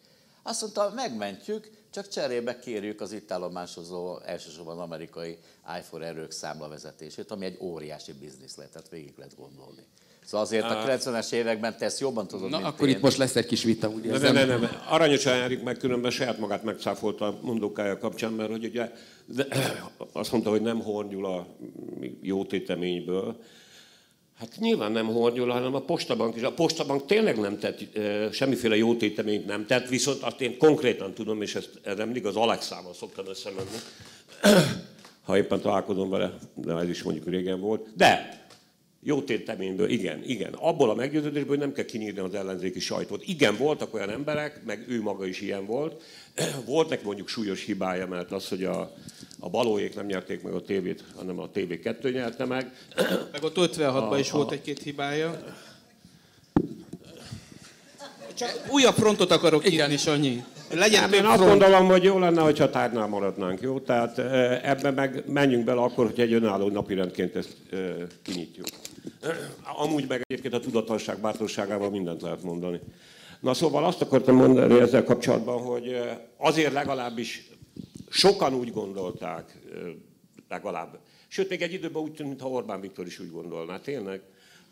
Azt mondta, megmentjük, csak cserébe kérjük az itt állomásozó elsősorban amerikai iPhone erők számlavezetését, ami egy óriási biznisz lehet, tehát végig lehet gondolni. Szóval azért a 90-es években te ezt jobban tudod, Na, akkor én. itt most lesz egy kis vita, ugye? Nem, nem, nem, nem. Aranyosan Erik meg különben saját magát megcáfolta a mondókája kapcsán, mert hogy ugye de, azt mondta, hogy nem Horn a jó téteményből, Hát nyilván nem Hornyula, hanem a Postabank is. A Postabank tényleg nem tett, semmiféle jó nem tett, viszont azt én konkrétan tudom, és ezt erre mindig az Alexával szoktam összemenni, ha éppen találkozom vele, de ez is mondjuk régen volt. De jó téteményből, igen, igen. Abból a meggyőződésből, hogy nem kell kinyírni az ellenzéki sajtót. Igen, voltak olyan emberek, meg ő maga is ilyen volt. Volt neki mondjuk súlyos hibája, mert az, hogy a, a balóék nem nyerték meg a tévét, hanem a TV2 nyerte meg. Meg ott 56-ban is volt egy-két hibája. Csak újabb frontot akarok Igen. is annyi. Legyen hát én azt gondolom, hogy jó lenne, hogyha tárnál maradnánk, jó? Tehát ebben meg menjünk bele akkor, hogy egy önálló napirendként ezt kinyitjuk. Amúgy meg egyébként a tudatosság bátorságával mindent lehet mondani. Na szóval azt akartam mondani ezzel kapcsolatban, hogy azért legalábbis sokan úgy gondolták, legalább. Sőt, még egy időben úgy tűnt, mintha Orbán Viktor is úgy gondolná tényleg,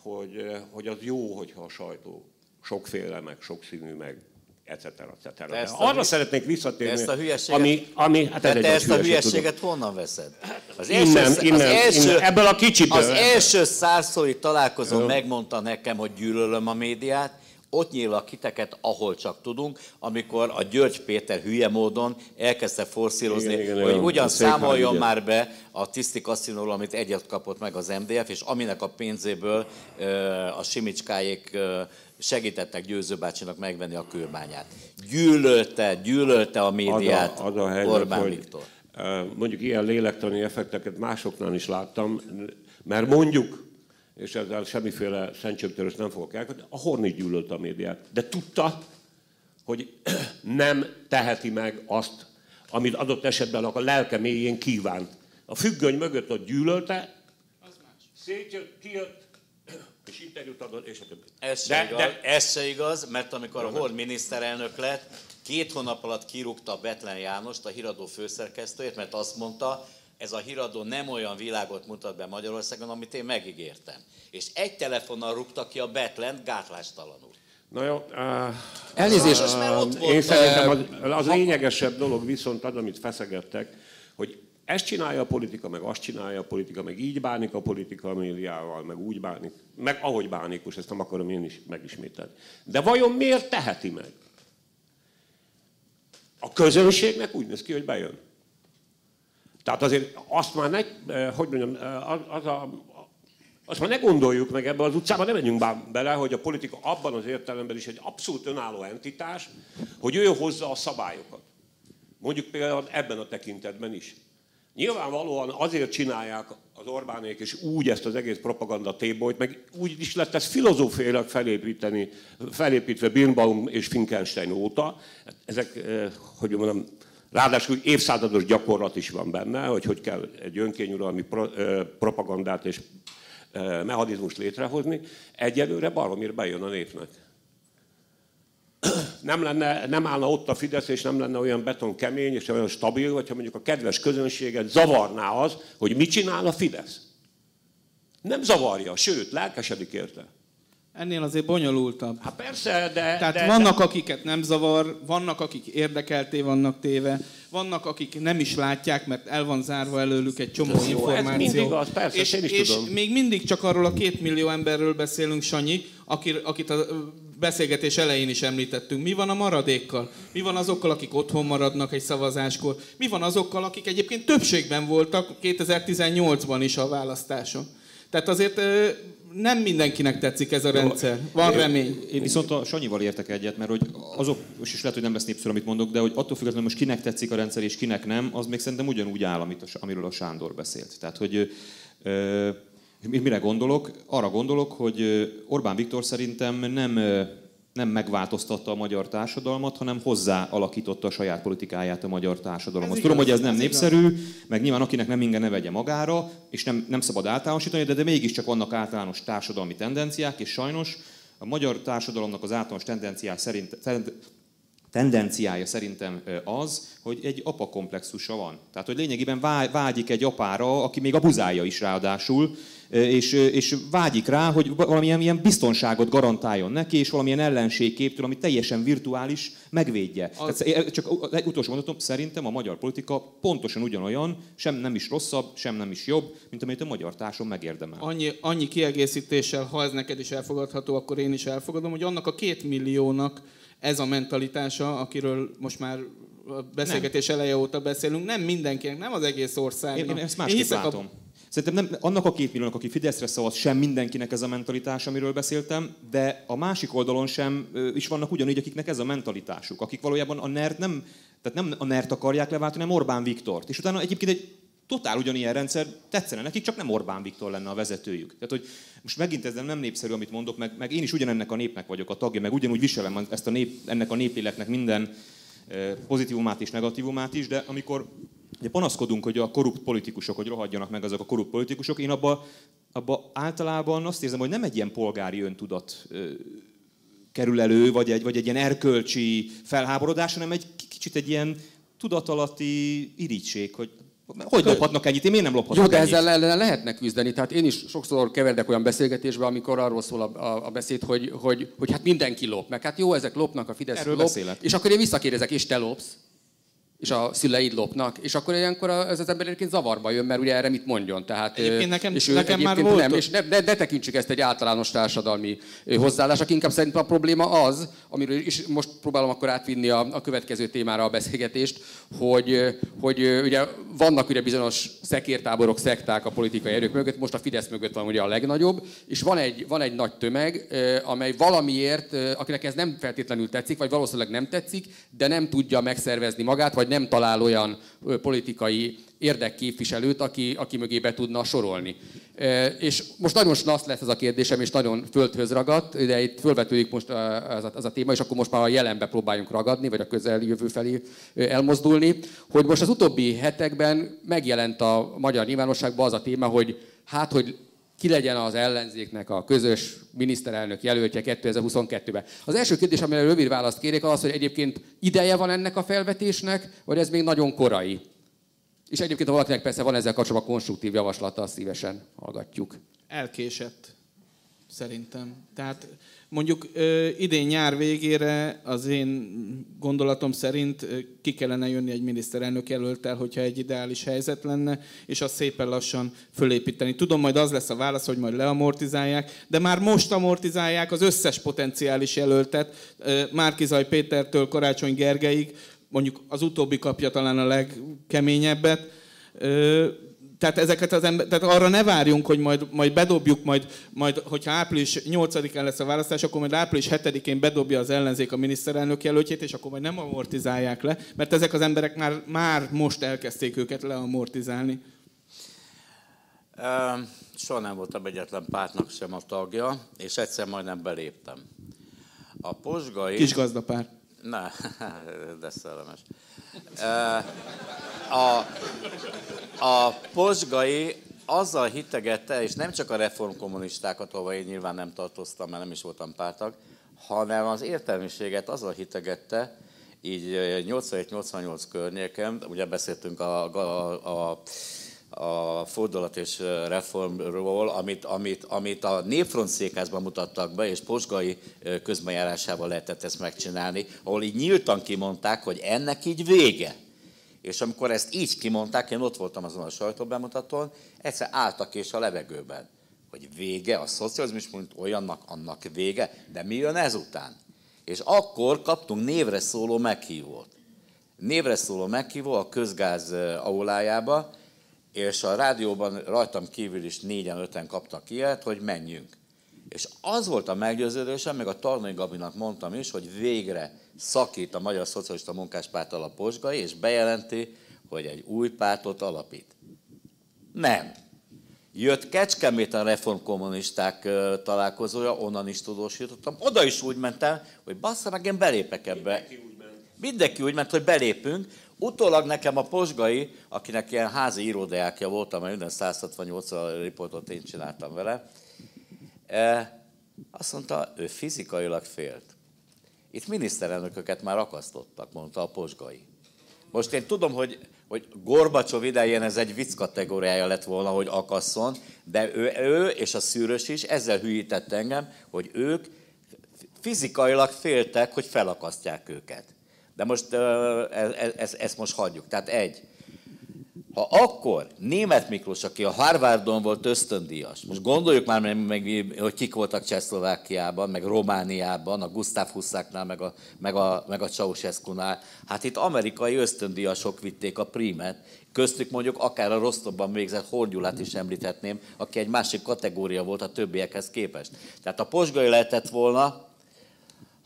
hogy, hogy az jó, hogyha a sajtó sokféle, meg sokszínű, meg etc. etc. Arra a, szeretnék visszatérni, ezt a hülyeséget, ami, ami hát ez te ezt a hülyeséget tudom. honnan veszed? Az első, innen, az innen, első, innen, ebből a kicsiből. Az első százszori találkozón megmondta nekem, hogy gyűlölöm a médiát, ott nyílak kiteket, ahol csak tudunk, amikor a György Péter hülye módon elkezdte forszírozni, igen, igen, hogy igen, ugyan számoljon már be a tiszti kaszinóról, amit egyet kapott meg az MDF, és aminek a pénzéből a Simicskáék segítettek Győző bácsinak megvenni a kőbányát. Gyűlölte, gyűlölte a médiát az a, az a helyzet, Orbán hogy, Viktor. Mondjuk ilyen lélektani effekteket másoknál is láttam, mert mondjuk és ezzel semmiféle szentségtörös nem fogok elkötni, a Horn is gyűlölte a médiát. De tudta, hogy nem teheti meg azt, amit adott esetben a lelke mélyén kívánt. A függöny mögött ott gyűlölte, szétjött, kijött, és interjút adott, és a többi. Ez de, igaz, de... ez se igaz, mert amikor a Horn miniszterelnök lett, két hónap alatt kirúgta Betlen Jánost, a híradó főszerkesztőjét, mert azt mondta, ez a híradó nem olyan világot mutat be Magyarországon, amit én megígértem. És egy telefonnal rúgta ki a Betlent gátlástalanul. Na jó. Uh, Elnézést. Uh, én szerintem az, az lényegesebb dolog viszont az, amit feszegettek, hogy ezt csinálja a politika, meg azt csinálja a politika, meg így bánik a politika a médiával, meg úgy bánik, meg ahogy bánik, most ezt nem akarom én is megismételni. De vajon miért teheti meg? A közönségnek úgy néz ki, hogy bejön. Tehát azért azt már ne, hogy mondjam, az a, azt már ne gondoljuk meg ebbe az utcába, nem menjünk bele, hogy a politika abban az értelemben is egy abszolút önálló entitás, hogy ő hozza a szabályokat. Mondjuk például ebben a tekintetben is. Nyilvánvalóan azért csinálják az Orbánék és úgy ezt az egész propaganda tébolyt, meg úgy is lett ez filozófiailag felépíteni, felépítve Birnbaum és Finkenstein óta. Ezek, eh, hogy mondom, ráadásul évszázados gyakorlat is van benne, hogy hogy kell egy önkényuralmi pro, propagandát és eh, mechanizmust létrehozni. Egyelőre baromir bejön a népnek nem, lenne, nem állna ott a Fidesz, és nem lenne olyan beton kemény és olyan stabil, hogyha mondjuk a kedves közönséget zavarná az, hogy mit csinál a Fidesz. Nem zavarja, sőt, lelkesedik érte. Ennél azért bonyolultabb. Hát persze, de... Tehát de, vannak, akiket nem zavar, vannak, akik érdekelté vannak téve, vannak, akik nem is látják, mert el van zárva előlük egy csomó Jó, információ. Ez mindig az, persze, és, én is és tudom. még mindig csak arról a két millió emberről beszélünk, Sanyi, akit a beszélgetés elején is említettünk. Mi van a maradékkal? Mi van azokkal, akik otthon maradnak egy szavazáskor? Mi van azokkal, akik egyébként többségben voltak 2018-ban is a választáson? Tehát azért nem mindenkinek tetszik ez a rendszer. Van remény. Én viszont a Sanyival értek egyet, mert hogy azok, és is lehet, hogy nem lesz népszerű, amit mondok, de hogy attól függetlenül most kinek tetszik a rendszer és kinek nem, az még szerintem ugyanúgy áll, amit a, amiről a Sándor beszélt. Tehát, hogy ö, Mire gondolok? Arra gondolok, hogy Orbán Viktor szerintem nem, nem megváltoztatta a magyar társadalmat, hanem hozzá alakította a saját politikáját a magyar társadalomhoz. Tudom, hogy ez nem ez népszerű, igaz. meg nyilván akinek nem inge ne vegye magára, és nem, nem szabad általánosítani, de, de mégiscsak vannak általános társadalmi tendenciák, és sajnos a magyar társadalomnak az általános tendenciák szerint, tendenciája szerintem az, hogy egy apa komplexusa van. Tehát, hogy lényegében vágyik egy apára, aki még abuzálja is ráadásul, és, és vágyik rá, hogy valamilyen ilyen biztonságot garantáljon neki, és valamilyen ellenségképtől, ami teljesen virtuális, megvédje. Az... Tehát, csak egy utolsó mondatom, szerintem a magyar politika pontosan ugyanolyan, sem nem is rosszabb, sem nem is jobb, mint amit a magyar társadalom megérdemel. Annyi, annyi kiegészítéssel, ha ez neked is elfogadható, akkor én is elfogadom, hogy annak a két milliónak ez a mentalitása, akiről most már a beszélgetés nem. eleje óta beszélünk, nem mindenkinek, nem az egész ország. Én, én ezt másképp én látom. A... Szerintem nem, annak a két milliónak, aki Fideszre szavaz, sem mindenkinek ez a mentalitás, amiről beszéltem, de a másik oldalon sem is vannak ugyanígy, akiknek ez a mentalitásuk, akik valójában a NERT nem, tehát nem a NERT akarják leváltani, hanem Orbán Viktort. És utána egyébként egy totál ugyanilyen rendszer tetszene nekik, csak nem Orbán Viktor lenne a vezetőjük. Tehát, hogy most megint ez nem népszerű, amit mondok, meg, meg én is ugyanennek a népnek vagyok a tagja, meg ugyanúgy viselem ezt a nép, ennek a népéletnek minden pozitívumát és negatívumát is, de amikor ugye panaszkodunk, hogy a korrupt politikusok, hogy rohadjanak meg azok a korrupt politikusok, én abba, abba általában azt érzem, hogy nem egy ilyen polgári öntudat kerül elő, vagy egy, vagy egy ilyen erkölcsi felháborodás, hanem egy kicsit egy ilyen tudatalatti irítség, hogy hogy lophatnak ennyit? Én miért nem lophatok Jó, de ennyit? ezzel ellen lehetne küzdeni. Tehát én is sokszor keverdek olyan beszélgetésbe, amikor arról szól a, a, a beszéd, hogy, hogy, hogy hát mindenki lop. Meg hát jó, ezek lopnak, a Fidesz Erről lop. Beszélek. És akkor én visszakérdezek, és te lopsz? És a szüleid lopnak, és akkor ilyenkor ez az ember egyébként zavarba jön, mert ugye erre mit mondjon. Tehát, egyébként nekem, és ő nekem már volt nem, és ne, ne, ne tekintsük ezt egy általános társadalmi hozzáállásnak, inkább szerintem a probléma az, amiről is most próbálom akkor átvinni a, a következő témára a beszélgetést, hogy, hogy ugye vannak ugye bizonyos szekértáborok, szekták a politikai erők mögött, most a Fidesz mögött van ugye a legnagyobb, és van egy, van egy nagy tömeg, amely valamiért, akinek ez nem feltétlenül tetszik, vagy valószínűleg nem tetszik, de nem tudja megszervezni magát, vagy nem talál olyan politikai érdekképviselőt, aki, aki mögé be tudna sorolni. És most nagyon snasz lesz ez a kérdésem, és nagyon földhöz ragadt, de itt fölvetődik most az a, az a téma, és akkor most már a jelenbe próbáljunk ragadni, vagy a közeljövő felé elmozdulni, hogy most az utóbbi hetekben megjelent a magyar nyilvánosságban az a téma, hogy hát, hogy ki legyen az ellenzéknek a közös miniszterelnök jelöltje 2022-ben. Az első kérdés, amire rövid választ kérek, az, hogy egyébként ideje van ennek a felvetésnek, vagy ez még nagyon korai? És egyébként, ha valakinek persze van ezzel kapcsolatban konstruktív javaslata, azt szívesen hallgatjuk. Elkésett. szerintem. Tehát mondjuk idén nyár végére az én gondolatom szerint ki kellene jönni egy miniszterelnök jelöltel, hogyha egy ideális helyzet lenne, és azt szépen lassan fölépíteni. Tudom, majd az lesz a válasz, hogy majd leamortizálják, de már most amortizálják az összes potenciális jelöltet, Márkizaj Pétertől Karácsony Gergeig, mondjuk az utóbbi kapja talán a legkeményebbet, tehát ezeket az ember, tehát arra ne várjunk, hogy majd, majd bedobjuk, majd, majd, hogyha április 8-án lesz a választás, akkor majd április 7-én bedobja az ellenzék a miniszterelnök jelöltjét, és akkor majd nem amortizálják le, mert ezek az emberek már, már most elkezdték őket leamortizálni. Soha nem voltam egyetlen pártnak sem a tagja, és egyszer majdnem beléptem. A posgai... Kis Ne, de szellemes. A, a posgai azzal hitegette, és nem csak a reformkommunistákat, ahol én nyilván nem tartoztam, mert nem is voltam pártag, hanem az értelmiséget azzal hitegette, így 87-88 környéken, ugye beszéltünk a, a, a a fordulat és reformról, amit, amit, amit a Népfront székházban mutattak be, és Posgai közbenjárásával lehetett ezt megcsinálni, ahol így nyíltan kimondták, hogy ennek így vége. És amikor ezt így kimondták, én ott voltam azon a sajtóbemutatón, egyszer álltak és a levegőben, hogy vége, a szocializmus, mint olyannak, annak vége, de mi jön ezután? És akkor kaptunk névre szóló meghívót. Névre szóló meghívó a közgáz aulájába, és a rádióban rajtam kívül is négyen, öten kaptak ilyet, hogy menjünk. És az volt a meggyőződésem, meg a Tarnai Gabinak mondtam is, hogy végre szakít a Magyar Szocialista Munkáspárt a Posgai, és bejelenti, hogy egy új pártot alapít. Nem. Jött Kecskeméten reformkommunisták találkozója, onnan is tudósítottam. Oda is úgy mentem, hogy bassza meg, én belépek ebbe. Mindenki úgy ment, hogy belépünk, Utólag nekem a Posgai, akinek ilyen házi íródeákja voltam, mert minden 168 riportot én csináltam vele, e, azt mondta, ő fizikailag félt. Itt miniszterelnököket már akasztottak, mondta a Posgai. Most én tudom, hogy, hogy Gorbacsov idején ez egy vicc kategóriája lett volna, hogy akasszon, de ő, ő és a szűrös is ezzel hülyített engem, hogy ők fizikailag féltek, hogy felakasztják őket. De most ezt, e, ezt most hagyjuk. Tehát egy, ha akkor német Miklós, aki a Harvardon volt ösztöndíjas, most gondoljuk már meg, hogy kik voltak Csehszlovákiában, meg Romániában, a Gustav Husszáknál, meg a, meg a, meg a Ceausescu-nál, hát itt amerikai ösztöndíjasok vitték a prímet, köztük mondjuk akár a Rostovban végzett Horgyulát is említhetném, aki egy másik kategória volt a többiekhez képest. Tehát a posgai lehetett volna,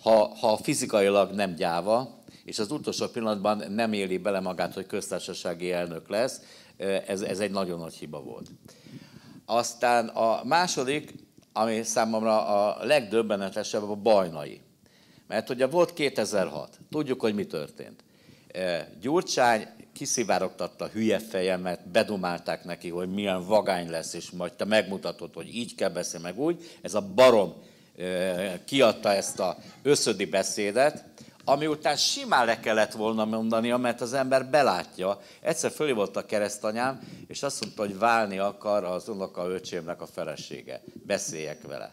ha, ha fizikailag nem gyáva, és az utolsó pillanatban nem éli bele magát, hogy köztársasági elnök lesz. Ez, ez egy nagyon nagy hiba volt. Aztán a második, ami számomra a legdöbbenetesebb, a bajnai. Mert ugye volt 2006, tudjuk, hogy mi történt. Gyurcsány kiszivárogtatta hülye fejemet, bedumálták neki, hogy milyen vagány lesz, és majd te megmutatod, hogy így kell beszélni, meg úgy. Ez a barom kiadta ezt a összödi beszédet, ami után simán le kellett volna mondania, mert az ember belátja. Egyszer fölé volt a keresztanyám, és azt mondta, hogy válni akar az unoka öcsémnek a felesége. Beszéljek vele.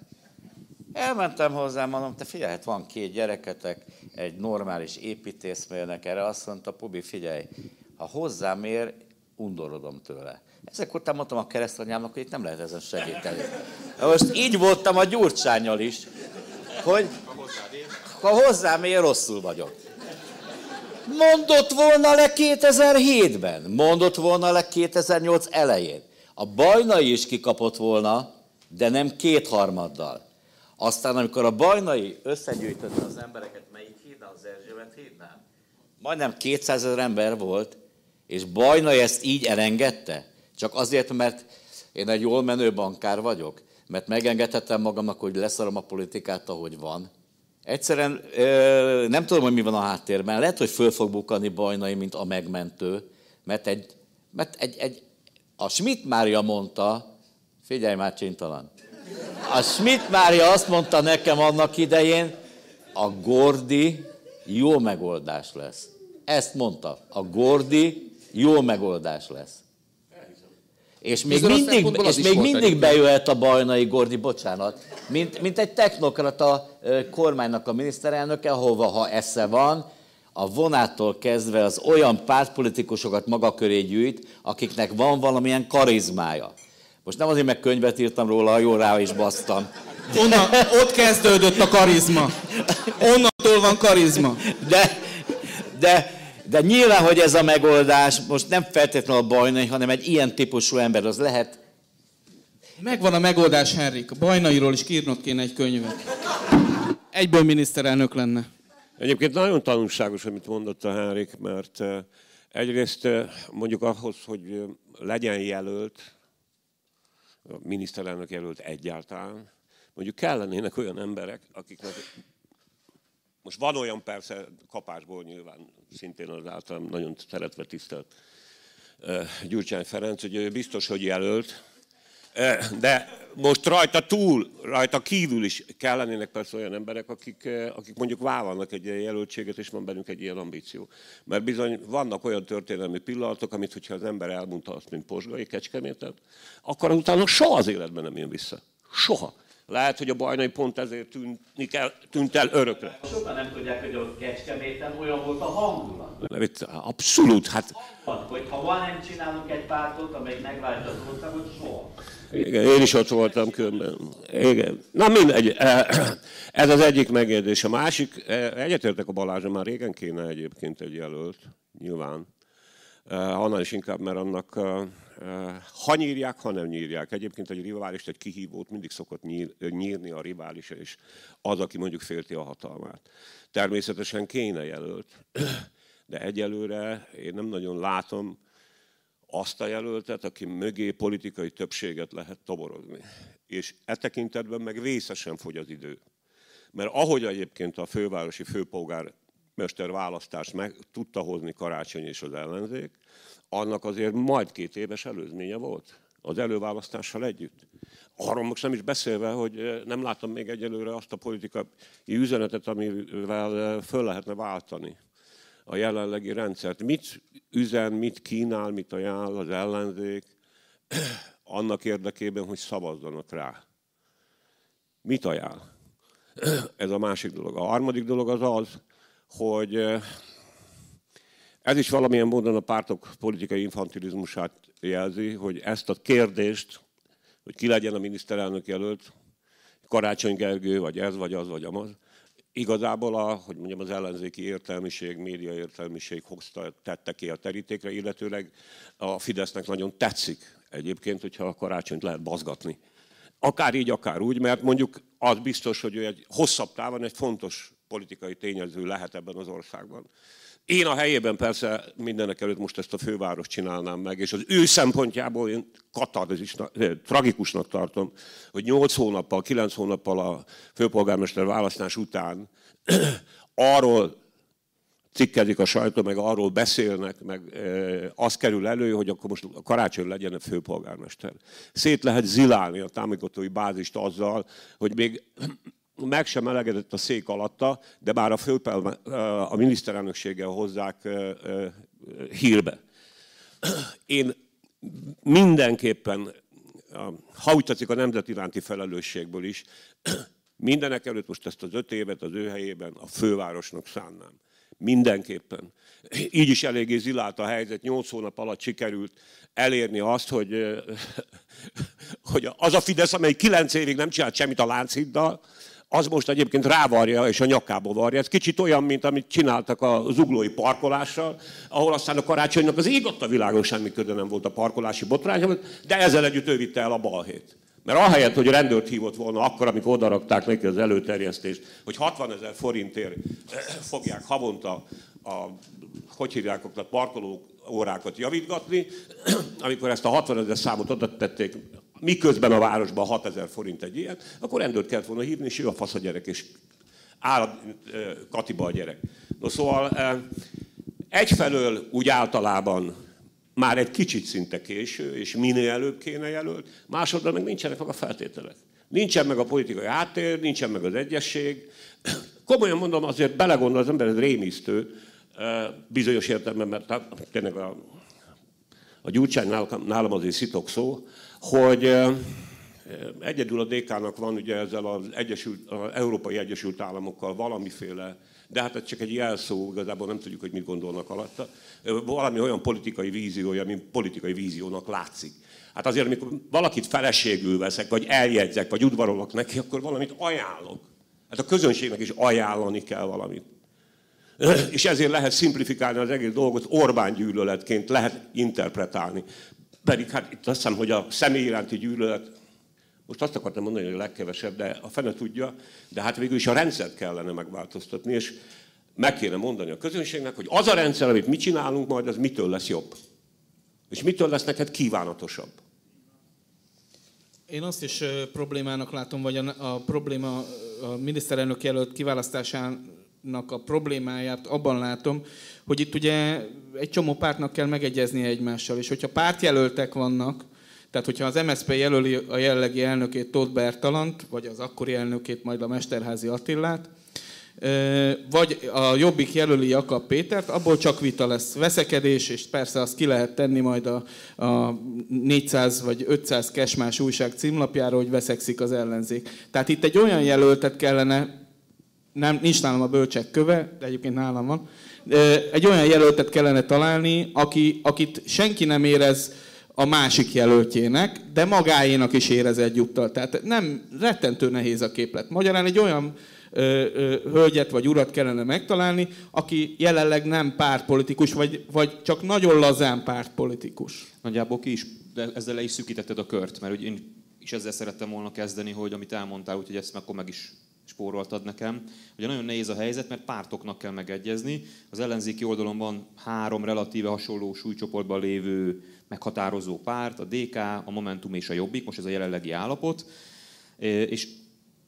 Elmentem hozzá, mondom, te figyelj, hát van két gyereketek, egy normális építészmérnek, erre azt mondta, Pubi, figyelj, ha hozzám ér, undorodom tőle. Ezek után mondtam a keresztanyámnak, hogy itt nem lehet ezen segíteni. Na most így voltam a gyurcsányal is, hogy ha hozzám ér, rosszul vagyok. Mondott volna le 2007-ben, mondott volna le 2008 elején. A bajnai is kikapott volna, de nem kétharmaddal. Aztán, amikor a bajnai összegyűjtötte az embereket, melyik hídnál, az Erzsébet hídnál? Majdnem 200 ezer ember volt, és bajnai ezt így elengedte? Csak azért, mert én egy jól menő bankár vagyok, mert megengedhetem magamnak, hogy leszarom a politikát, ahogy van, Egyszerűen nem tudom, hogy mi van a háttérben. Lehet, hogy föl fog bukani Bajnai, mint a megmentő, mert egy, mert egy, egy a Schmidt Mária mondta, figyelj már csintalan, a Schmidt Mária azt mondta nekem annak idején, a Gordi jó megoldás lesz. Ezt mondta, a Gordi jó megoldás lesz. És még mindig, és még mindig bejöhet a Bajnai Gordi, bocsánat, mint, mint egy technokrata kormánynak a miniszterelnöke, ahova ha esze van, a vonától kezdve az olyan pártpolitikusokat maga köré gyűjt, akiknek van valamilyen karizmája. Most nem azért, mert könyvet írtam róla, jó rá is basztam. Onnan, ott kezdődött a karizma. Onnantól van karizma. De, de, de nyilván, hogy ez a megoldás most nem feltétlenül a bajnai, hanem egy ilyen típusú ember, az lehet... Megvan a megoldás, Henrik. A bajnairól is kírnod kéne egy könyvet. Egyből miniszterelnök lenne. Egyébként nagyon tanulságos, amit mondott a Henrik, mert egyrészt mondjuk ahhoz, hogy legyen jelölt, a miniszterelnök jelölt egyáltalán, mondjuk kellenének olyan emberek, akiknek most van olyan persze kapásból nyilván, szintén az általam nagyon szeretve tisztelt Gyurcsány Ferenc, hogy ő biztos, hogy jelölt, de most rajta túl, rajta kívül is kellenének persze olyan emberek, akik, akik mondjuk vállalnak egy ilyen jelöltséget, és van bennük egy ilyen ambíció. Mert bizony vannak olyan történelmi pillanatok, amit, hogyha az ember elmondta azt, mint Posgai Kecskemétet, akkor utána soha az életben nem jön vissza. Soha. Lehet, hogy a bajnai pont ezért tűnik el, tűnt el örökre. Sokan nem tudják, hogy a Kecskeméten olyan volt a hangulat. Abszolút, hát... Hogy ha van, nem csinálunk egy pártot, amelyik megváltja az országot, soha. Igen, én is ott voltam különben. Igen. Na mindegy, ez az egyik megjegyzés. A másik, egyetértek a Balázsa, már régen kéne egyébként egy jelölt, nyilván. Annál is inkább, mert annak ha nyírják, ha nem nyírják. Egyébként egy riválist, egy kihívót mindig szokott nyír, nyírni a rivális, és az, aki mondjuk félti a hatalmát. Természetesen kéne jelölt, de egyelőre én nem nagyon látom azt a jelöltet, aki mögé politikai többséget lehet toborozni. És e tekintetben meg vészesen fogy az idő. Mert ahogy egyébként a fővárosi főpolgármester választást meg tudta hozni Karácsony és az ellenzék, annak azért majd két éves előzménye volt az előválasztással együtt. Arról most nem is beszélve, hogy nem látom még egyelőre azt a politikai üzenetet, amivel föl lehetne váltani a jelenlegi rendszert. Mit üzen, mit kínál, mit ajánl az ellenzék annak érdekében, hogy szavazzanak rá. Mit ajánl? Ez a másik dolog. A harmadik dolog az az, hogy ez is valamilyen módon a pártok politikai infantilizmusát jelzi, hogy ezt a kérdést, hogy ki legyen a miniszterelnök jelölt, Karácsony Gergő, vagy ez, vagy az, vagy amaz, igazából a, hogy mondjam, az ellenzéki értelmiség, média értelmiség hozta, tette ki a terítékre, illetőleg a Fidesznek nagyon tetszik egyébként, hogyha a karácsonyt lehet bazgatni. Akár így, akár úgy, mert mondjuk az biztos, hogy ő egy hosszabb távon egy fontos politikai tényező lehet ebben az országban. Én a helyében persze mindenek előtt most ezt a főváros csinálnám meg, és az ő szempontjából én katarzisnak, eh, tragikusnak tartom, hogy 8 hónappal, 9 hónappal a főpolgármester választás után arról cikkezik a sajtó, meg arról beszélnek, meg e, az kerül elő, hogy akkor most a karácsony legyen a főpolgármester. Szét lehet zilálni a támogatói bázist azzal, hogy még meg sem melegedett a szék alatta, de már a, főpel, a miniszterelnökséggel hozzák hírbe. Én mindenképpen, ha úgy tetszik, a nemzet iránti felelősségből is, mindenek előtt most ezt az öt évet az ő helyében a fővárosnak szánnám. Mindenképpen. Így is eléggé zilált a helyzet, nyolc hónap alatt sikerült elérni azt, hogy, hogy az a Fidesz, amely kilenc évig nem csinált semmit a Lánchiddal, az most egyébként rávarja és a nyakába varja. Ez kicsit olyan, mint amit csináltak a zuglói parkolással, ahol aztán a karácsonynak az ég a világon semmi köze nem volt a parkolási botrányhoz, de ezzel együtt ő vitte el a balhét. Mert ahelyett, hogy rendőrt hívott volna akkor, amikor odarakták neki az előterjesztést, hogy 60 ezer forintért eh, fogják havonta a, hogy hívják a parkoló órákat javítgatni, amikor ezt a 60 ezer számot oda tették miközben a városban 6000 forint egy ilyen, akkor rendőrt kellett volna hívni, és ő a fasz a gyerek, és áll Katiba a gyerek. No szóval egyfelől úgy általában már egy kicsit szinte késő, és minél előbb kéne jelölt, másodban meg nincsenek meg a feltételek. Nincsen meg a politikai háttér, nincsen meg az egyesség. Komolyan mondom, azért belegondol az ember, ez rémisztő, bizonyos értelemben, mert tényleg a a Gyurcsány nálam azért szitok szó, hogy egyedül a DK-nak van ugye ezzel az, Egyesült, az Európai Egyesült Államokkal valamiféle, de hát ez csak egy jelszó, igazából nem tudjuk, hogy mit gondolnak alatta, valami olyan politikai víziója, mint politikai víziónak látszik. Hát azért, amikor valakit feleségül veszek, vagy eljegyzek, vagy udvarolok neki, akkor valamit ajánlok. Hát a közönségnek is ajánlani kell valamit. És ezért lehet szimplifikálni az egész dolgot, Orbán gyűlöletként lehet interpretálni. Pedig hát itt azt hiszem, hogy a személy iránti gyűlölet, most azt akartam mondani, hogy a legkevesebb, de a fene tudja, de hát végül is a rendszert kellene megváltoztatni, és meg kéne mondani a közönségnek, hogy az a rendszer, amit mi csinálunk majd, az mitől lesz jobb. És mitől lesz neked kívánatosabb. Én azt is problémának látom, vagy a, a probléma a miniszterelnök jelölt kiválasztásának a problémáját abban látom, hogy itt ugye egy csomó pártnak kell megegyeznie egymással, és hogyha pártjelöltek vannak, tehát hogyha az MSZP jelöli a jellegi elnökét Tóth Bertalant, vagy az akkori elnökét majd a Mesterházi Attillát, vagy a Jobbik jelöli Jakab Pétert, abból csak vita lesz. Veszekedés, és persze azt ki lehet tenni majd a, a 400 vagy 500 kesmás újság címlapjára, hogy veszekszik az ellenzék. Tehát itt egy olyan jelöltet kellene, nem, nincs nálam a bölcsek köve, de egyébként nálam van, egy olyan jelöltet kellene találni, aki, akit senki nem érez a másik jelöltjének, de magáénak is érez egyúttal. Tehát nem rettentő nehéz a képlet. Magyarán egy olyan hölgyet vagy urat kellene megtalálni, aki jelenleg nem pártpolitikus, vagy, vagy csak nagyon lazán pártpolitikus. Nagyjából ki is, de ezzel le is szűkítetted a kört, mert hogy én is ezzel szerettem volna kezdeni, hogy amit elmondtál, úgyhogy ezt akkor meg is spóroltad nekem. Ugye nagyon nehéz a helyzet, mert pártoknak kell megegyezni. Az ellenzéki oldalon van három relatíve hasonló súlycsoportban lévő meghatározó párt, a DK, a Momentum és a Jobbik, most ez a jelenlegi állapot. És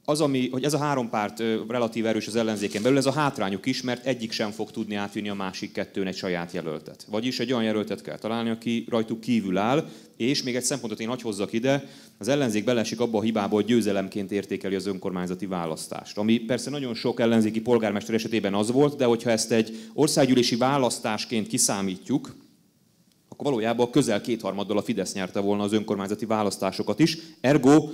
az, ami, hogy ez a három párt relatív erős az ellenzéken belül, ez a hátrányuk is, mert egyik sem fog tudni átvinni a másik kettőn egy saját jelöltet. Vagyis egy olyan jelöltet kell találni, aki rajtuk kívül áll, és még egy szempontot én hagy hozzak ide, az ellenzék belesik abba a hibába, hogy győzelemként értékeli az önkormányzati választást. Ami persze nagyon sok ellenzéki polgármester esetében az volt, de hogyha ezt egy országgyűlési választásként kiszámítjuk, akkor valójában közel kétharmaddal a Fidesz nyerte volna az önkormányzati választásokat is. Ergo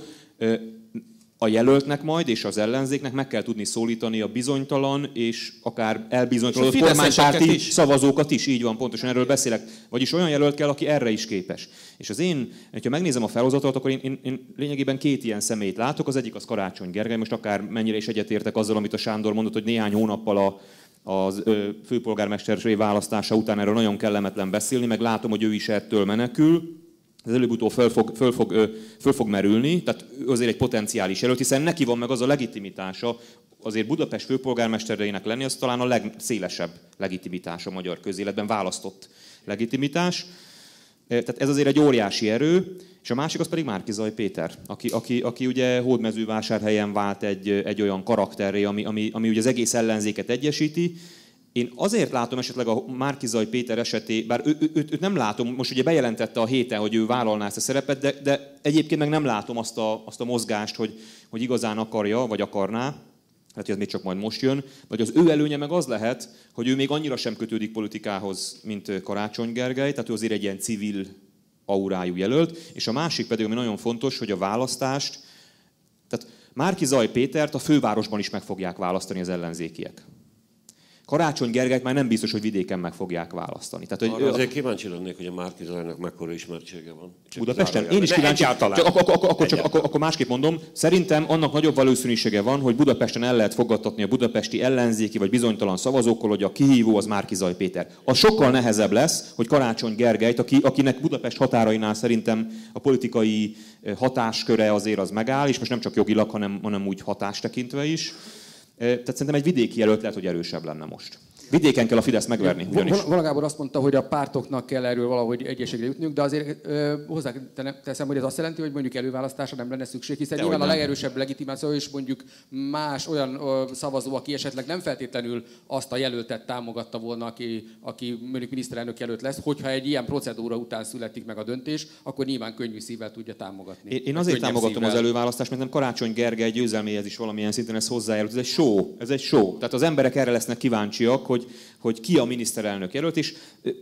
a jelöltnek majd és az ellenzéknek meg kell tudni szólítani a bizonytalan és akár elbizonytalanodott kormánypárti is. szavazókat is. Így van, pontosan erről beszélek. Vagyis olyan jelölt kell, aki erre is képes. És az én, ha megnézem a felhozatot, akkor én, én, én lényegében két ilyen személyt látok. Az egyik az Karácsony Gergely, most akár mennyire is egyetértek azzal, amit a Sándor mondott, hogy néhány hónappal a, az főpolgármester választása után erről nagyon kellemetlen beszélni, meg látom, hogy ő is ettől menekül, ez előbb-utóbb föl fog, föl, fog, föl fog merülni, tehát azért egy potenciális jelölt, hiszen neki van meg az a legitimitása, azért Budapest főpolgármestereinek lenni, az talán a legszélesebb legitimitás a magyar közéletben, választott legitimitás. Tehát ez azért egy óriási erő, és a másik az pedig Márkizaj Péter, aki, aki, aki ugye hódmezővásárhelyen vált egy, egy olyan karakterré, ami, ami, ami ugye az egész ellenzéket egyesíti, én azért látom esetleg a Márkizaj Péter esetében, bár ő, ő, őt, őt nem látom, most ugye bejelentette a héten, hogy ő vállalná ezt a szerepet, de, de egyébként meg nem látom azt a, azt a mozgást, hogy, hogy igazán akarja, vagy akarná, hát ez még csak majd most jön, vagy az ő előnye meg az lehet, hogy ő még annyira sem kötődik politikához, mint Karácsony Gergely, tehát ő azért egy ilyen civil aurájú jelölt, és a másik pedig, ami nagyon fontos, hogy a választást, tehát Márki Zaj Pétert a fővárosban is meg fogják választani az ellenzékiek. Karácsony Gergelyt már nem biztos, hogy vidéken meg fogják választani. Tehát, hogy Arra azért kíváncsi lennék, hogy a Márki Zajnak mekkora ismertsége van. Csak Budapesten? Én is kíváncsi. Csak, akkor, akkor, akkor, csak, akkor, akkor másképp mondom, szerintem annak nagyobb valószínűsége van, hogy Budapesten el lehet fogadtatni a budapesti ellenzéki vagy bizonytalan szavazókkal, hogy a kihívó az Márki Zaj Péter. A sokkal nehezebb lesz, hogy Karácsony Gergelyt, aki, akinek Budapest határainál szerintem a politikai eh, hatásköre azért az megáll, és most nem csak jogilag, hanem, hanem úgy hatás tekintve is tehát szerintem egy vidéki jelölt lehet, hogy erősebb lenne most. Vidéken kell a Fidesz megverni. Valagábor azt mondta, hogy a pártoknak kell erről valahogy egyességre jutniuk, de azért hozzáteszem, hogy ez azt jelenti, hogy mondjuk előválasztásra nem lenne szükség, hiszen de nyilván a legerősebb legitimáció is mondjuk más olyan szavazó, aki esetleg nem feltétlenül azt a jelöltet támogatta volna, aki, aki mondjuk miniszterelnök jelölt lesz, hogyha egy ilyen procedúra után születik meg a döntés, akkor nyilván könnyű szívvel tudja támogatni. Én, én azért támogatom szívvel. az előválasztást, mert nem Karácsony Gergely győzelméhez is valamilyen szinten ez hozzájárult. Ez egy show, ez egy show. Tehát az emberek erre lesznek kíváncsiak, hogy, hogy ki a miniszterelnök jelölt, és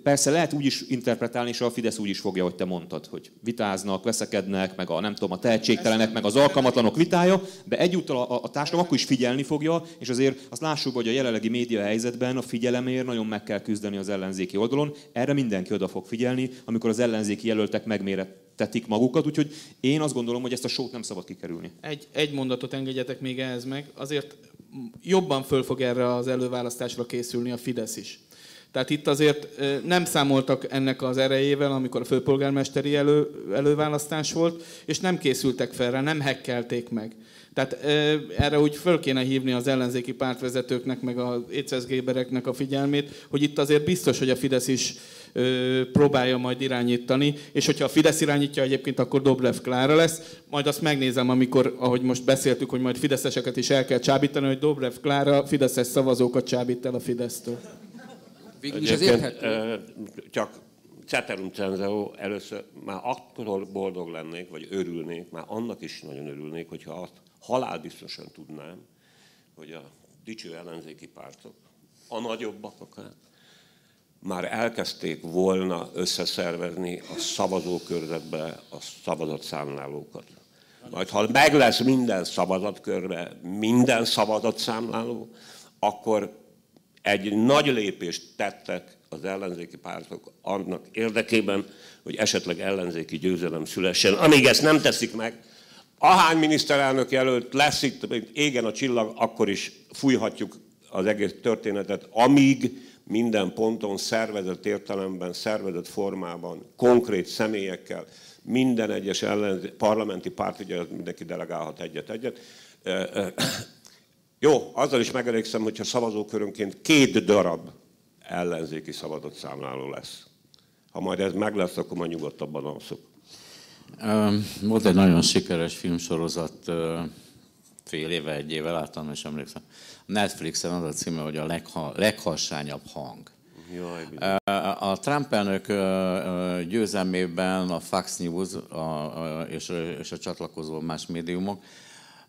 persze lehet úgy is interpretálni, és a Fidesz úgy is fogja, hogy te mondtad, hogy vitáznak, veszekednek, meg a nem tudom, a tehetségtelenek, meg az alkalmatlanok vitája, de egyúttal a, a társadalom akkor is figyelni fogja, és azért azt lássuk, hogy a jelenlegi média helyzetben a figyelemért nagyon meg kell küzdeni az ellenzéki oldalon. Erre mindenki oda fog figyelni, amikor az ellenzéki jelöltek megmérettetik magukat, úgyhogy én azt gondolom, hogy ezt a sót nem szabad kikerülni. Egy, egy mondatot engedjetek még ehhez meg. Azért jobban föl fog erre az előválasztásra készülni a Fidesz is. Tehát itt azért nem számoltak ennek az erejével, amikor a főpolgármesteri elő, előválasztás volt, és nem készültek fel rá, nem hekkelték meg. Tehát erre úgy föl kéne hívni az ellenzéki pártvezetőknek, meg az éceszgébereknek a figyelmét, hogy itt azért biztos, hogy a Fidesz is próbálja majd irányítani, és hogyha a Fidesz irányítja egyébként, akkor Dobrev Klára lesz. Majd azt megnézem, amikor, ahogy most beszéltük, hogy majd fideszeseket is el kell csábítani, hogy Dobrev Klára fideszes szavazókat csábít el a Fidesztől. Végül is az érthető. Csak Ceterum cenzeo, először már akkor boldog lennék, vagy örülnék, már annak is nagyon örülnék, hogyha azt halálbiztosan tudnám, hogy a dicső ellenzéki pártok, a nagyobbak akár, már elkezdték volna összeszervezni a szavazókörzetbe a szavazatszámlálókat. Majd ha meg lesz minden szavazatkörbe, minden szavazatszámláló, akkor egy nagy lépést tettek az ellenzéki pártok annak érdekében, hogy esetleg ellenzéki győzelem szülessen. Amíg ezt nem teszik meg, ahány miniszterelnök jelölt lesz itt, égen a csillag, akkor is fújhatjuk az egész történetet, amíg minden ponton szervezett értelemben, szervezett formában, konkrét személyekkel, minden egyes ellen, parlamenti párt, ugye mindenki delegálhat egyet-egyet. Jó, azzal is megelégszem, hogyha szavazókörönként két darab ellenzéki szavazat számláló lesz. Ha majd ez meg lesz, akkor majd nyugodtabban alszok. Volt egy nagyon sikeres filmsorozat, fél éve, egy éve láttam, és emlékszem. Netflixen az a címe, hogy a legha, legharsányabb hang. Jaj, a Trump elnök győzelmében a Fox News a, és, és a csatlakozó más médiumok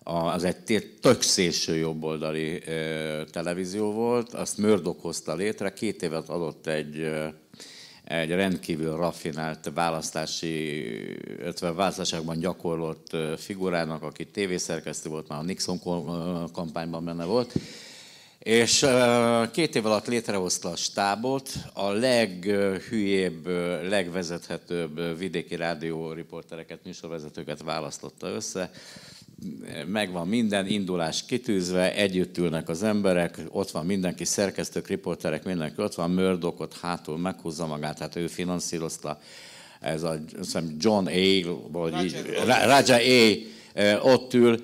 az egy tök szélső jobboldali televízió volt, azt Murdoch hozta létre, két évet adott egy, egy rendkívül raffinált választási, illetve választásokban gyakorlott figurának, aki tévészerkesztő volt, már a Nixon kampányban benne volt, és két év alatt létrehozta a stábot, a leghülyébb, legvezethetőbb vidéki rádió-riportereket, műsorvezetőket választotta össze, megvan minden, indulás kitűzve, együtt ülnek az emberek, ott van mindenki, szerkesztők, riporterek, mindenki ott van, Murdochot hátul meghúzza magát, hát ő finanszírozta, ez a John A. vagy Raja A. ott ül,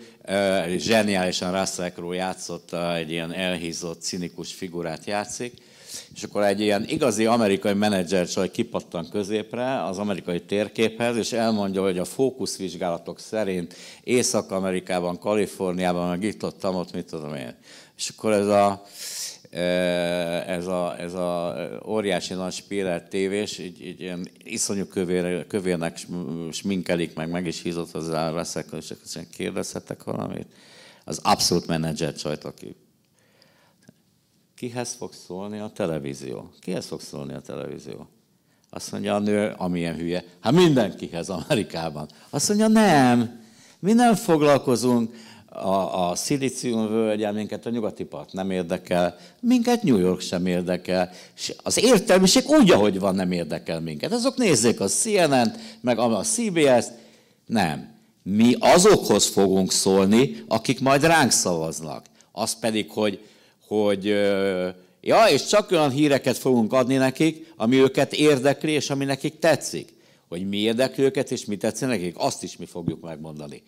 zseniálisan Russell Crowe játszotta, egy ilyen elhízott, cinikus figurát játszik, és akkor egy ilyen igazi amerikai menedzser csaj kipattan középre az amerikai térképhez, és elmondja, hogy a fókuszvizsgálatok szerint Észak-Amerikában, Kaliforniában, meg itt ott, ott, mit tudom én. És akkor ez a, e, ez a, ez a óriási nagy spéler tévés, így, így ilyen iszonyú kövér, kövérnek sminkelik, meg meg is hízott hozzá, veszek, és kérdezhetek valamit. Az abszolút menedzser csajt, aki kihez fog szólni a televízió? Kihez fog szólni a televízió? Azt mondja a nő, amilyen hülye, hát mindenkihez Amerikában. Azt mondja, nem, mi nem foglalkozunk a, a szilícium völgyel, minket a nyugati part nem érdekel, minket New York sem érdekel, és az értelmiség úgy, ahogy van, nem érdekel minket. Azok nézzék a CNN-t, meg a CBS-t, nem. Mi azokhoz fogunk szólni, akik majd ránk szavaznak. Az pedig, hogy hogy ja, és csak olyan híreket fogunk adni nekik, ami őket érdekli, és ami nekik tetszik. Hogy mi érdekli őket, és mi tetszik nekik, azt is mi fogjuk megmondani.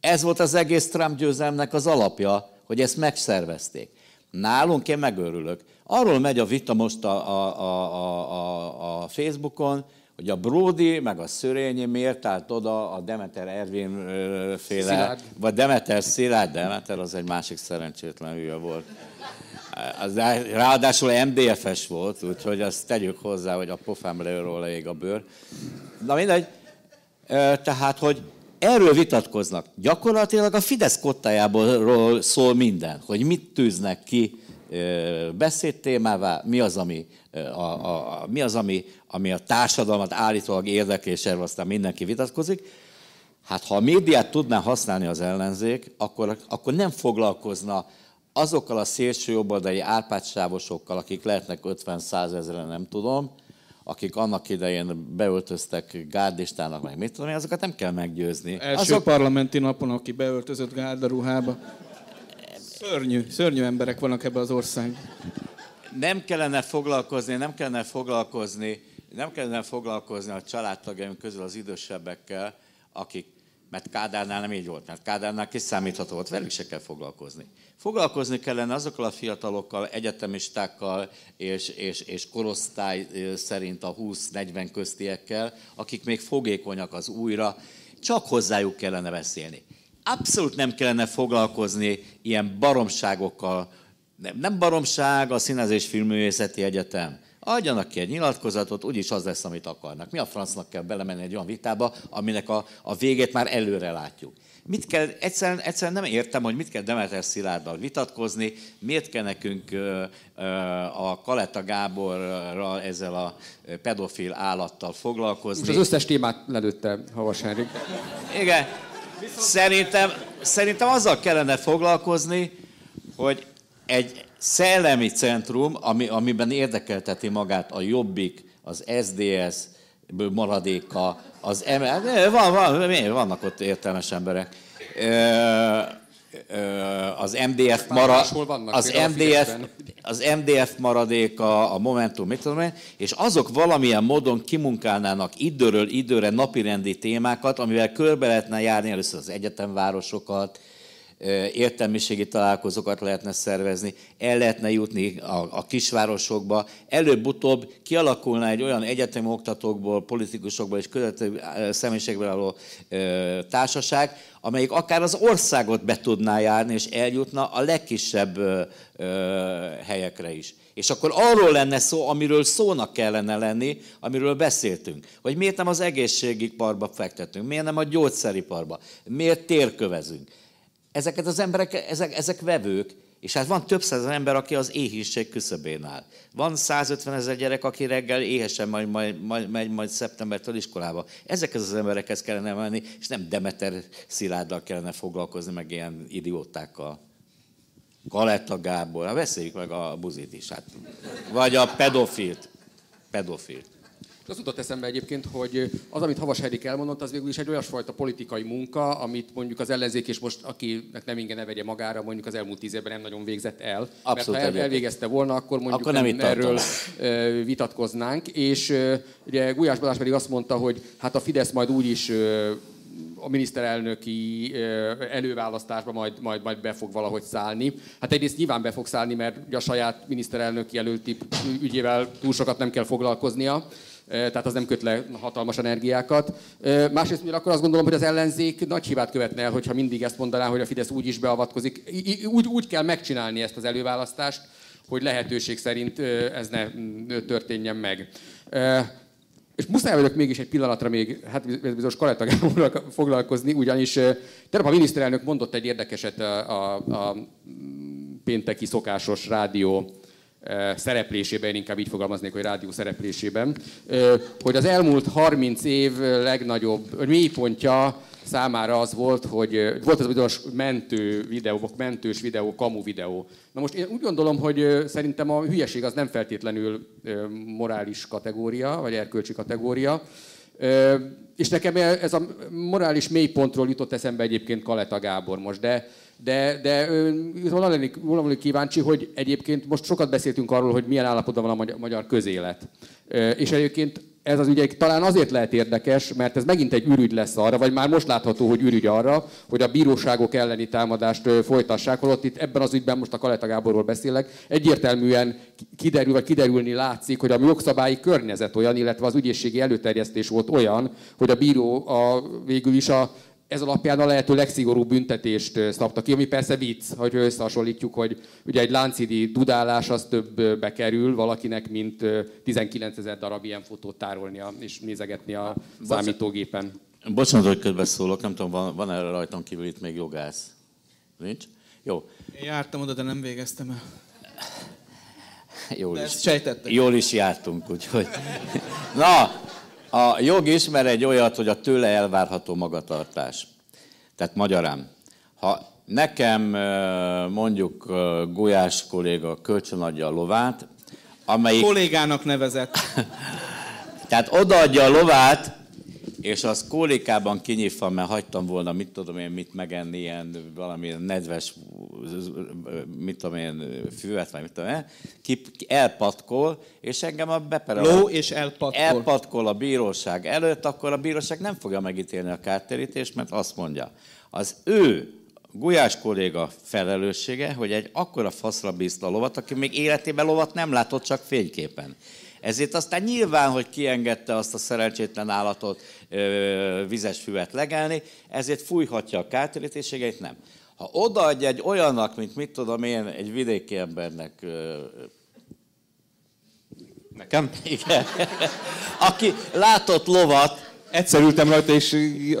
Ez volt az egész Trump győzelmnek az alapja, hogy ezt megszervezték. Nálunk én megörülök. Arról megy a vita most a, a, a, a, a Facebookon, hogy a Brody meg a Szörényi miért állt oda a Demeter Ervin féle, Szilárd. vagy Demeter Szilárd, Demeter az egy másik szerencsétlen hülye volt. Az, ráadásul MDF-es volt, úgyhogy azt tegyük hozzá, hogy a pofám róla ég a bőr. Na mindegy, tehát, hogy erről vitatkoznak. Gyakorlatilag a Fidesz kottájából szól minden, hogy mit tűznek ki beszédtémává, mi az, ami a, a, a, mi az ami, ami a társadalmat állítólag érdekel, és erről aztán mindenki vitatkozik. Hát ha a médiát tudná használni az ellenzék, akkor, akkor nem foglalkozna azokkal a szélső jobboldali árpátsávosokkal, akik lehetnek 50-100 ezeren, nem tudom, akik annak idején beöltöztek gárdistának, meg mit tudom én, azokat nem kell meggyőzni. Első Azok... parlamenti napon, aki beöltözött gárdaruhába. Szörnyű, szörnyű emberek vannak ebben az ország. Nem kellene foglalkozni, nem kellene foglalkozni, nem kellene foglalkozni a családtagjaim közül az idősebbekkel, akik mert Kádárnál nem így volt, mert Kádárnál kiszámítható volt, velük se kell foglalkozni. Foglalkozni kellene azokkal a fiatalokkal, egyetemistákkal és, és, és korosztály szerint a 20-40 köztiekkel, akik még fogékonyak az újra, csak hozzájuk kellene beszélni. Abszolút nem kellene foglalkozni ilyen baromságokkal. Nem, nem baromság a Színezés Filmművészeti Egyetem adjanak ki egy nyilatkozatot, úgyis az lesz, amit akarnak. Mi a francnak kell belemenni egy olyan vitába, aminek a, a végét már előre látjuk. Mit kell, egyszerűen, egyszerűen nem értem, hogy mit kell Demeter Szilárddal vitatkozni, miért kell nekünk ö, ö, a Kaletta Gáborral ezzel a pedofil állattal foglalkozni. Most az összes témát lelőtte Havas Henrik. Igen. Szerintem, szerintem azzal kellene foglalkozni, hogy egy, szellemi centrum, ami, amiben érdekelteti magát a Jobbik, az SDS, maradéka, az ML, van, van, vannak ott értelmes emberek. Az MDF, mara, az, MDF, az MDF maradéka, a Momentum, mit tudom én, és azok valamilyen módon kimunkálnának időről időre napirendi témákat, amivel körbe lehetne járni először az egyetemvárosokat, értelmiségi találkozókat lehetne szervezni, el lehetne jutni a, a kisvárosokba, előbb-utóbb kialakulna egy olyan egyetemi oktatókból, politikusokból és közvető személyiségből álló társaság, amelyik akár az országot be tudná járni, és eljutna a legkisebb ö, ö, helyekre is. És akkor arról lenne szó, amiről szónak kellene lenni, amiről beszéltünk. Hogy miért nem az egészségiparba fektetünk, miért nem a gyógyszeriparba, miért térkövezünk ezeket az emberek, ezek, ezek vevők, és hát van több száz ember, aki az éhínség küszöbén áll. Van 150 ezer gyerek, aki reggel éhesen majd, majd, majd, majd, majd szeptembertől iskolába. Ezekhez az emberekhez kellene menni, és nem Demeter Szilárddal kellene foglalkozni, meg ilyen idiótákkal. Galetta Gábor, hát beszéljük meg a buzit is. Hát. Vagy a pedofilt. Pedofilt. Az jutott eszembe egyébként, hogy az, amit Havas Hedik elmondott, az végül is egy olyasfajta politikai munka, amit mondjuk az ellenzék és most, akinek nem inge ne vegye magára, mondjuk az elmúlt tíz évben nem nagyon végzett el. Abszolút Mert ha elvégezte volna, akkor mondjuk akkor nem, nem erről tartom. vitatkoznánk. És ugye Gulyás Balázs pedig azt mondta, hogy hát a Fidesz majd úgy is a miniszterelnöki előválasztásba majd, majd, majd be fog valahogy szállni. Hát egyrészt nyilván be fog szállni, mert a saját miniszterelnöki jelölti ügyével túl sokat nem kell foglalkoznia tehát az nem köt le hatalmas energiákat. Másrészt akkor azt gondolom, hogy az ellenzék nagy hibát követne el, hogyha mindig ezt mondaná, hogy a Fidesz úgy is beavatkozik. Úgy, úgy kell megcsinálni ezt az előválasztást, hogy lehetőség szerint ez ne történjen meg. És muszáj vagyok mégis egy pillanatra még, hát bizonyos Kaletta foglalkozni, ugyanis tegnap a miniszterelnök mondott egy érdekeset a, a, a pénteki szokásos rádió szereplésében, inkább így fogalmaznék, hogy rádió szereplésében, hogy az elmúlt 30 év legnagyobb mélypontja számára az volt, hogy volt az bizonyos mentő videó, mentős videó, kamu videó. Na most én úgy gondolom, hogy szerintem a hülyeség az nem feltétlenül morális kategória, vagy erkölcsi kategória, és nekem ez a morális mélypontról jutott eszembe egyébként Kaleta Gábor most, de de, de volna lennék, volna kíváncsi, hogy egyébként most sokat beszéltünk arról, hogy milyen állapotban van a magyar közélet. És egyébként ez az ügy talán azért lehet érdekes, mert ez megint egy ürügy lesz arra, vagy már most látható, hogy ürügy arra, hogy a bíróságok elleni támadást folytassák, holott itt ebben az ügyben most a Kaleta Gáborról beszélek, egyértelműen kiderül, vagy kiderülni látszik, hogy a jogszabályi környezet olyan, illetve az ügyészségi előterjesztés volt olyan, hogy a bíró a, végül is a ez alapján a lehető legszigorúbb büntetést szabta ki, ami persze vicc, hogy összehasonlítjuk, hogy ugye egy láncidi dudálás az többbe kerül valakinek, mint 19 ezer darab ilyen fotót tárolnia és nézegetni a számítógépen. Bocsánat, hogy közbeszólok, nem tudom, van, van erre rajtam kívül itt még jogász? Nincs? Jó. Én jártam oda, de nem végeztem el. Jól De is, sejtettem. jól is jártunk, úgyhogy... Na, a jog ismer egy olyat, hogy a tőle elvárható magatartás. Tehát magyarán, ha nekem mondjuk Gulyás kolléga kölcsönadja a lovát, amelyik... Kollégának nevezett. Tehát odaadja a lovát, és az kólikában kinyitva, mert hagytam volna, mit tudom én, mit megenni, ilyen valamilyen nedves, mit tudom én, füvet, vagy mit tudom én, ki, elpatkol, és engem a beperel. Ló és elpatkol. Elpatkol a bíróság előtt, akkor a bíróság nem fogja megítélni a kártérítést, mert azt mondja, az ő Gulyás kolléga felelőssége, hogy egy akkora faszra bízta a lovat, aki még életében lovat nem látott, csak fényképen. Ezért aztán nyilván, hogy kiengedte azt a szerencsétlen állatot ö, vizes füvet legelni, ezért fújhatja a kártérítésségeit, nem. Ha odaadja egy olyannak, mint mit tudom én, egy vidéki embernek, ö, Nekem? igen, aki látott lovat, Egyszer ültem rajta, és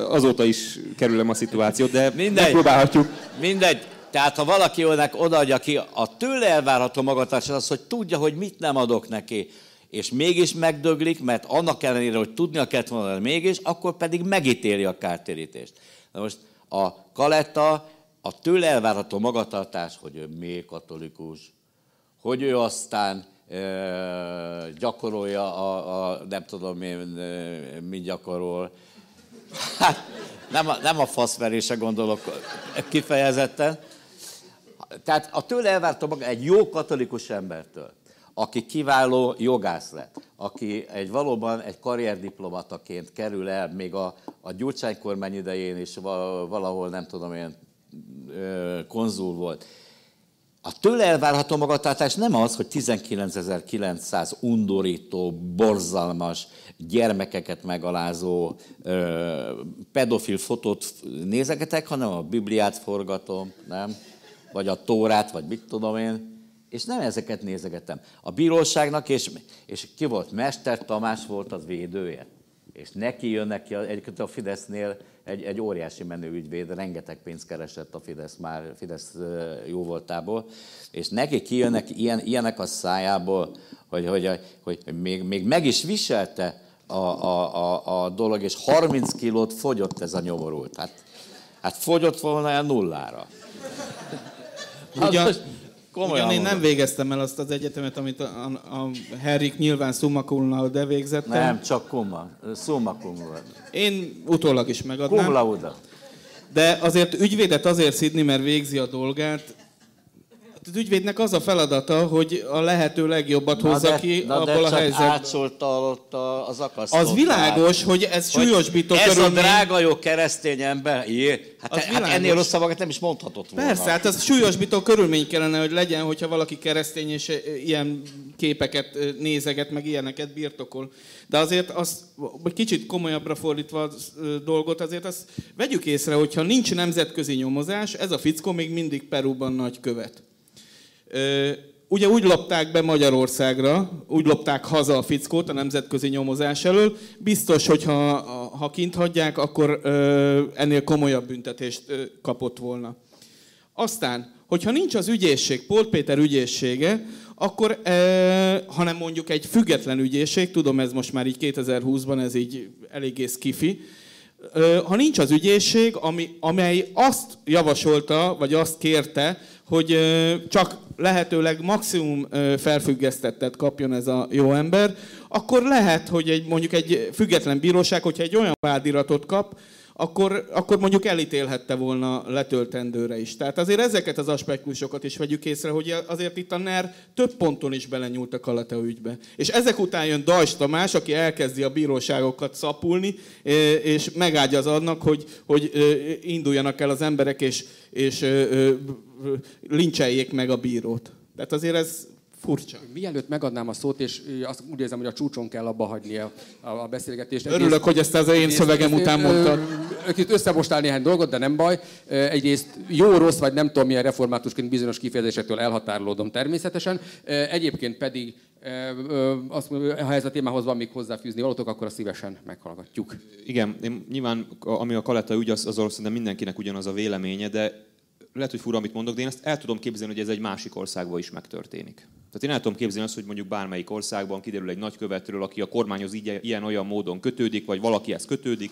azóta is kerülöm a szituációt, de Mindegy. megpróbálhatjuk. Mindegy. Tehát ha valaki önnek odaadja ki, a tőle elvárható magatartás az, hogy tudja, hogy mit nem adok neki, és mégis megdöglik, mert annak ellenére, hogy tudnia kellett volna, de mégis, akkor pedig megítéli a kártérítést. Na most a kaletta a tőle elvárható magatartás, hogy ő mély katolikus, hogy ő aztán ö, gyakorolja a, a, nem tudom én, ö, mit gyakorol. Hát, nem a, nem a faszverésre gondolok kifejezetten. Tehát a tőle elvárta maga egy jó katolikus embertől, aki kiváló jogász lett, aki egy valóban egy karrierdiplomataként kerül el, még a, a Gyurcsány kormány idején is va- valahol, nem tudom ö, konzul volt. A tőle elvárható magatartás nem az, hogy 19.900 undorító, borzalmas, gyermekeket megalázó pedofil fotót nézegetek, hanem a Bibliát forgatom, nem? Vagy a Tórát, vagy mit tudom én. És nem ezeket nézegetem. A bíróságnak, és, és ki volt? Mester Tamás volt az védője. És neki jön neki, egyébként a Fidesznél egy, egy óriási menő ügyvéd, rengeteg pénzt keresett a Fidesz már, Fidesz jó voltából, és neki kijönnek ilyen, ilyenek a szájából, hogy, hogy, hogy, hogy még, még meg is viselte a, a, a, a dolog, és 30 kilót fogyott ez a nyomorult. Hát, hát fogyott volna el nullára. Hát Ugyan, most komolyan ugyan én nem végeztem el azt az egyetemet, amit a, a, a Henrik nyilván summa cum laude végzettem. Nem, csak kumma. Summa cum. Én utólag is Cum megadnám. laude. De azért ügyvédet azért szidni, mert végzi a dolgát. Az ügyvédnek az a feladata, hogy a lehető legjobbat hozza de, ki na de abból a csak helyzetből. átsolta ott a- az akasztót. Az világos, hogy ez Hogy súlyosbító Ez körülmény. a drága jó keresztény ember, jé, hát, Az hát világos. ennél rosszabbakat nem is mondhatott volna. Persze, hát az súlyosbító körülmény kellene, hogy legyen, hogyha valaki keresztény és eh, ilyen képeket eh, nézeget, meg ilyeneket birtokol. De azért azt, hogy kicsit komolyabbra fordítva a dolgot, azért azt vegyük észre, hogyha nincs nemzetközi nyomozás, ez a fickó még mindig Perúban nagy követ. Ugye úgy lopták be Magyarországra, úgy lopták haza a fickót a nemzetközi nyomozás elől. Biztos, hogy ha, ha kint hagyják, akkor ennél komolyabb büntetést kapott volna. Aztán, hogyha nincs az ügyészség, Polt Péter ügyészsége, akkor, hanem mondjuk egy független ügyészség, tudom ez most már így 2020-ban, ez így eléggé skifi, ha nincs az ügyészség, ami, amely azt javasolta, vagy azt kérte, hogy csak lehetőleg maximum felfüggesztettet kapjon ez a jó ember, akkor lehet, hogy egy, mondjuk egy független bíróság, hogyha egy olyan vádiratot kap, akkor, akkor mondjuk elítélhette volna letöltendőre is. Tehát azért ezeket az aspektusokat is vegyük észre, hogy azért itt a NER több ponton is belenyúlt a Kalatea ügybe. És ezek után jön Dajs Tamás, aki elkezdi a bíróságokat szapulni, és megágyaz annak, hogy, hogy induljanak el az emberek, és, és lincseljék meg a bírót. Tehát azért ez furcsa. Mielőtt megadnám a szót, és azt úgy érzem, hogy a csúcson kell abba hagyni a, a, a beszélgetést. Örülök, hogy ezt az én szövegem után mondtad. Itt összemostál néhány dolgot, de nem baj. Egyrészt jó, rossz, vagy nem tudom milyen reformátusként bizonyos kifejezésektől elhatárolódom természetesen. Egyébként pedig, azt, mondom, ha ez a témához van még hozzáfűzni valótok, akkor azt szívesen meghallgatjuk. Igen, én nyilván ami a Kaleta ügy, az, az szerintem mindenkinek ugyanaz a véleménye, de lehet, hogy fura, amit mondok, de én ezt el tudom képzelni, hogy ez egy másik országban is megtörténik. Tehát én el tudom képzelni azt, hogy mondjuk bármelyik országban kiderül egy nagykövetről, aki a kormányhoz ilyen-olyan módon kötődik, vagy valakihez kötődik,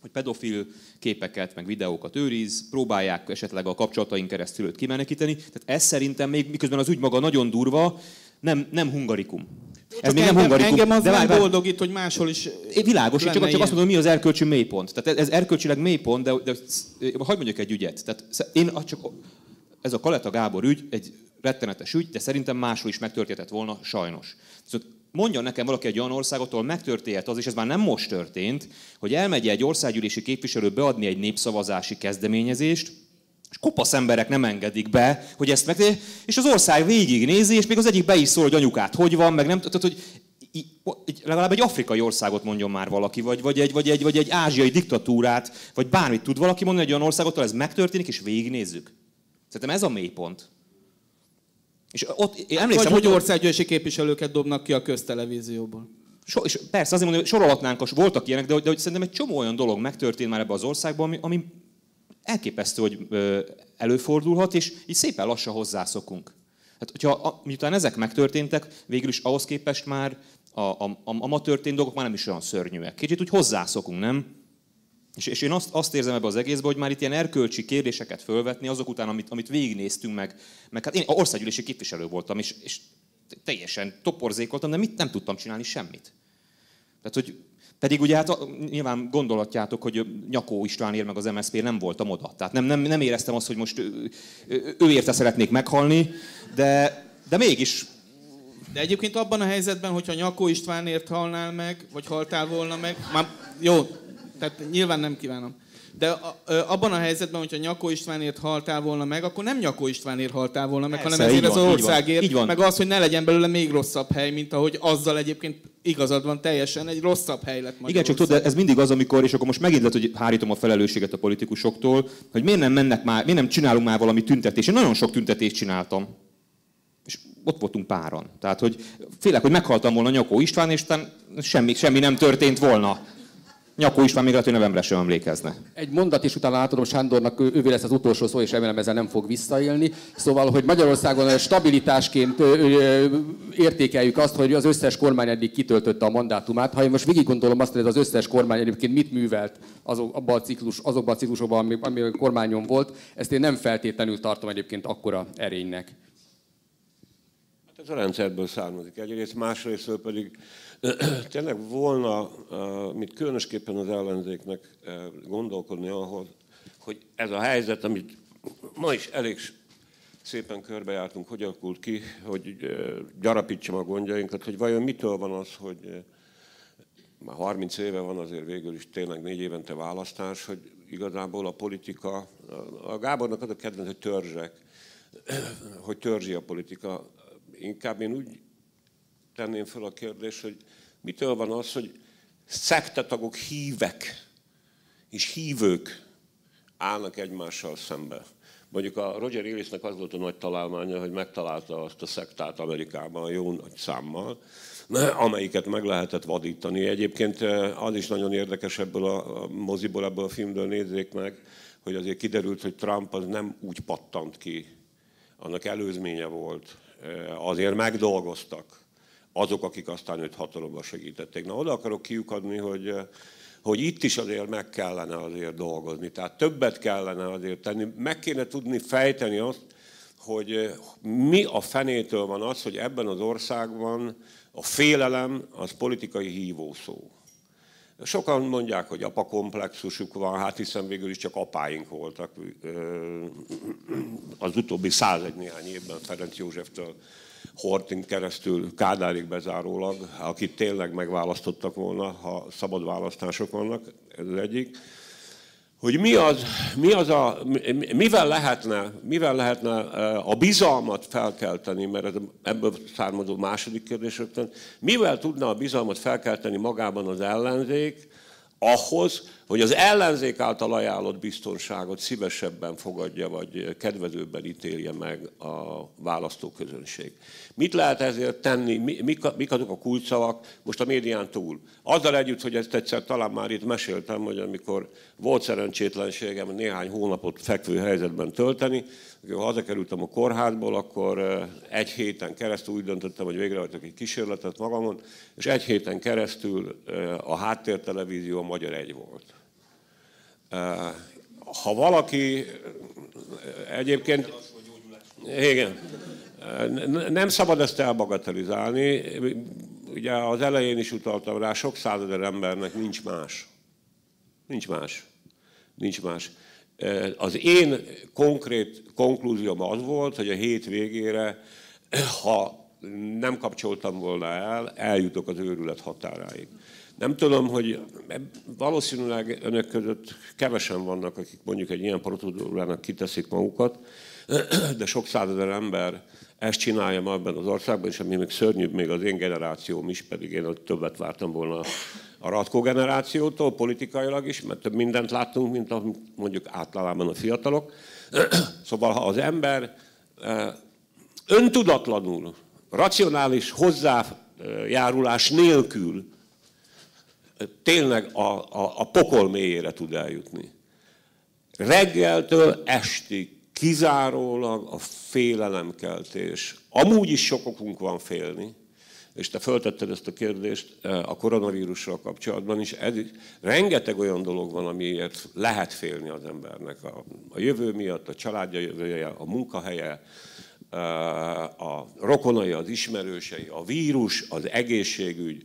hogy pedofil képeket, meg videókat őriz, próbálják esetleg a kapcsolataink keresztül őt kimenekíteni. Tehát ez szerintem még, miközben az ügy maga nagyon durva, nem, nem hungarikum. Ez még engem, nem hungarikum. Engem az de nem boldogít, hogy máshol is é, Világos, csak, csak azt mondom, mi az erkölcsi mélypont. Tehát ez, ez erkölcsileg mélypont, de, de, de hagyd mondjak egy ügyet. Tehát én csak, ez a Kaleta Gábor ügy egy rettenetes ügy, de szerintem máshol is megtörténhetett volna, sajnos. Szóval mondjon nekem valaki egy olyan országot, ahol megtörténhet az, és ez már nem most történt, hogy elmegy egy országgyűlési képviselő beadni egy népszavazási kezdeményezést, és kopasz emberek nem engedik be, hogy ezt meg... És az ország végignézi, és még az egyik be is szól, hogy anyukát hogy van, meg nem... Tehát, hogy legalább egy afrikai országot mondjon már valaki, vagy, vagy, egy, vagy, egy, vagy egy ázsiai diktatúrát, vagy bármit tud valaki mondani egy olyan országot, ahol ez megtörténik, és végignézzük. Szerintem ez a mélypont. És ott, én emlékszem, Vagy hogy országgyűlési képviselőket dobnak ki a köztelevízióból. So, és persze azért mondom, hogy sorolhatnánk, voltak ilyenek, de, de hogy szerintem egy csomó olyan dolog megtörtént már ebbe az országban, ami, ami elképesztő, hogy előfordulhat, és így szépen lassan hozzászokunk. Hát, hogyha a, miután ezek megtörténtek, végül is ahhoz képest már a, a, a, a ma történt dolgok már nem is olyan szörnyűek. Kicsit úgy hozzászokunk, nem? És, és én azt, azt érzem ebbe az egészbe, hogy már itt ilyen erkölcsi kérdéseket fölvetni azok után, amit, amit végignéztünk meg. Meg hát én országgyűlési képviselő voltam, és, és teljesen toporzékoltam, de mit nem tudtam csinálni semmit. Tehát, hogy pedig ugye hát nyilván gondolhatjátok, hogy Nyakó István ér meg az MSZP nem voltam oda. Tehát nem, nem, nem éreztem azt, hogy most ő, ő érte szeretnék meghalni, de, de mégis de egyébként abban a helyzetben, hogyha Nyakó Istvánért halnál meg, vagy haltál volna meg, már jó, tehát nyilván nem kívánom. De abban a helyzetben, hogyha Nyakó Istvánért haltál volna meg, akkor nem Nyakó Istvánért haltál volna meg, Persze, hanem ezért az van, országért, így van. meg az, hogy ne legyen belőle még rosszabb hely, mint ahogy azzal egyébként igazad van teljesen, egy rosszabb hely lett Igen, csak tudod, ez mindig az, amikor, és akkor most megint lehet, hogy hárítom a felelősséget a politikusoktól, hogy miért nem mennek már, miért nem csinálunk már valami tüntetést. Én nagyon sok tüntetést csináltam. És ott voltunk páran. Tehát, hogy félek, hogy meghaltam volna Nyakó István, és semmi, semmi nem történt volna. Nyakó István még lehet, hogy novemberre sem emlékezne. Egy mondat is utána átadom Sándornak, ővé lesz az utolsó szó, és remélem ezzel nem fog visszaélni. Szóval, hogy Magyarországon stabilitásként értékeljük azt, hogy az összes kormány eddig kitöltötte a mandátumát. Ha én most végig gondolom azt, hogy ez az összes kormány egyébként mit művelt azok, abban a ciklus, azokban a ciklusokban, ami, ami a kormányon volt, ezt én nem feltétlenül tartom egyébként akkora erénynek. Hát ez a rendszerből származik egyrészt, másrészt pedig tényleg volna, mit különösképpen az ellenzéknek gondolkodni ahhoz, hogy ez a helyzet, amit ma is elég szépen körbejártunk, hogy alakult ki, hogy gyarapítsam a gondjainkat, hogy vajon mitől van az, hogy már 30 éve van azért végül is tényleg négy évente választás, hogy igazából a politika, a Gábornak az a kedvenc, hogy törzsek, hogy törzsi a politika. Inkább én úgy tenném fel a kérdést, hogy mitől van az, hogy szektetagok hívek és hívők állnak egymással szembe. Mondjuk a Roger Ellisnek az volt a nagy találmánya, hogy megtalálta azt a szektát Amerikában jó nagy számmal, amelyiket meg lehetett vadítani. Egyébként eh, az is nagyon érdekes ebből a moziból, ebből a filmből nézzék meg, hogy azért kiderült, hogy Trump az nem úgy pattant ki, annak előzménye volt. Eh, azért megdolgoztak azok, akik aztán őt hatalomba segítették. Na, oda akarok kiukadni, hogy, eh, hogy itt is azért meg kellene azért dolgozni. Tehát többet kellene azért tenni. Meg kéne tudni fejteni azt, hogy eh, mi a fenétől van az, hogy ebben az országban a félelem az politikai hívószó. Sokan mondják, hogy apakomplexusuk van, hát hiszen végül is csak apáink voltak eh, az utóbbi százegy néhány évben Ferenc Józseftől Hortin keresztül Kádárig bezárólag, akit tényleg megválasztottak volna, ha szabad választások vannak, ez az egyik. Hogy mi az, mi az a, mivel lehetne, mivel lehetne a bizalmat felkelteni, mert ez ebből származó második kérdés rögtön, mivel tudna a bizalmat felkelteni magában az ellenzék, ahhoz, hogy az ellenzék által ajánlott biztonságot szívesebben fogadja, vagy kedvezőbben ítélje meg a választóközönség. Mit lehet ezért tenni, mik, mik azok a kulcsszavak most a médián túl? Azzal együtt, hogy ezt egyszer talán már itt meséltem, hogy amikor volt szerencsétlenségem néhány hónapot fekvő helyzetben tölteni, hazakerültem a kórházból, akkor egy héten keresztül úgy döntöttem, hogy végrehajtok egy kísérletet magamon, és egy héten keresztül a háttértelevízió a Magyar Egy volt. Ha valaki egyébként... Igen. Nem szabad ezt elbagatelizálni. Ugye az elején is utaltam rá, sok százezer embernek nincs más. Nincs más. Nincs más. Az én konkrét konklúzióm az volt, hogy a hét végére, ha nem kapcsoltam volna el, eljutok az őrület határáig. Nem tudom, hogy valószínűleg önök között kevesen vannak, akik mondjuk egy ilyen procedúrának kiteszik magukat, de sok százezer ember ezt csinálja ma ebben az országban, és ami még szörnyűbb, még az én generációm is, pedig én többet vártam volna a Ratko generációtól, politikailag is, mert több mindent láttunk, mint a, mondjuk általában a fiatalok. Szóval, ha az ember eh, öntudatlanul, racionális hozzájárulás nélkül eh, tényleg a, a, a pokol mélyére tud eljutni. Reggeltől estig kizárólag a félelemkeltés. Amúgy is sok okunk van félni, és te föltetted ezt a kérdést eh, a koronavírussal kapcsolatban is, ez, rengeteg olyan dolog van, amiért lehet félni az embernek. A, a jövő miatt, a családja jövője, a munkahelye, eh, a rokonai, az ismerősei, a vírus, az egészségügy,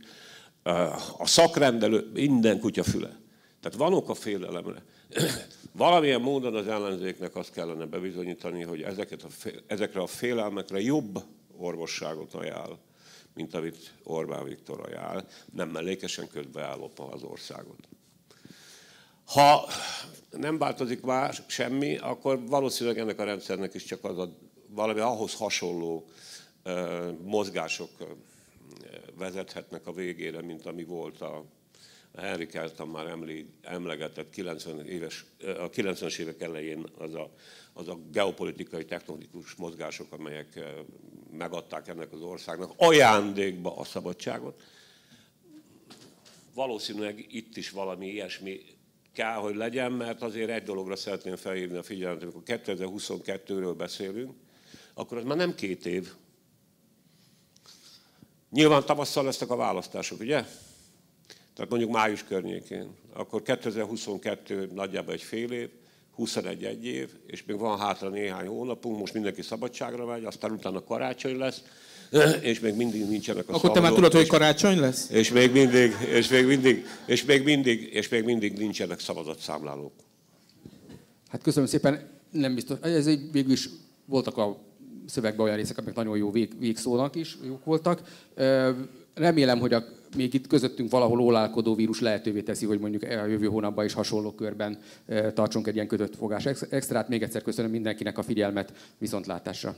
eh, a szakrendelő, minden kutya füle. Tehát van ok a félelemre. Valamilyen módon az ellenzéknek azt kellene bebizonyítani, hogy ezeket a, ezekre a félelmekre jobb orvosságot ajánl, mint amit Orbán Viktor ajánl, nem mellékesen közbeállopva az országot. Ha nem változik már semmi, akkor valószínűleg ennek a rendszernek is csak az a valami ahhoz hasonló mozgások vezethetnek a végére, mint ami volt a Henrik Kelton már emlegetett 90 éves, a 90-es évek elején az a, az a geopolitikai, technológikus mozgások, amelyek megadták ennek az országnak ajándékba a szabadságot. Valószínűleg itt is valami ilyesmi kell, hogy legyen, mert azért egy dologra szeretném felhívni a figyelmet, amikor 2022-ről beszélünk, akkor az már nem két év. Nyilván tavasszal lesznek a választások, ugye? Tehát mondjuk május környékén, akkor 2022 nagyjából egy fél év, 21 egy év, és még van hátra néhány hónapunk, most mindenki szabadságra megy, aztán utána karácsony lesz, és még mindig nincsenek a Akkor te már tudod, hogy karácsony lesz? És még mindig, és még mindig, és még mindig, és még mindig nincsenek szavazatszámlálók. Hát köszönöm szépen, nem biztos, ez egy, végül is voltak a szövegben olyan részek, amik nagyon jó vég, végszónak is, jók voltak. Remélem, hogy a még itt közöttünk valahol ólálkodó vírus lehetővé teszi, hogy mondjuk a jövő hónapban is hasonló körben tartsunk egy ilyen kötött fogás extrát. Még egyszer köszönöm mindenkinek a figyelmet, viszontlátásra.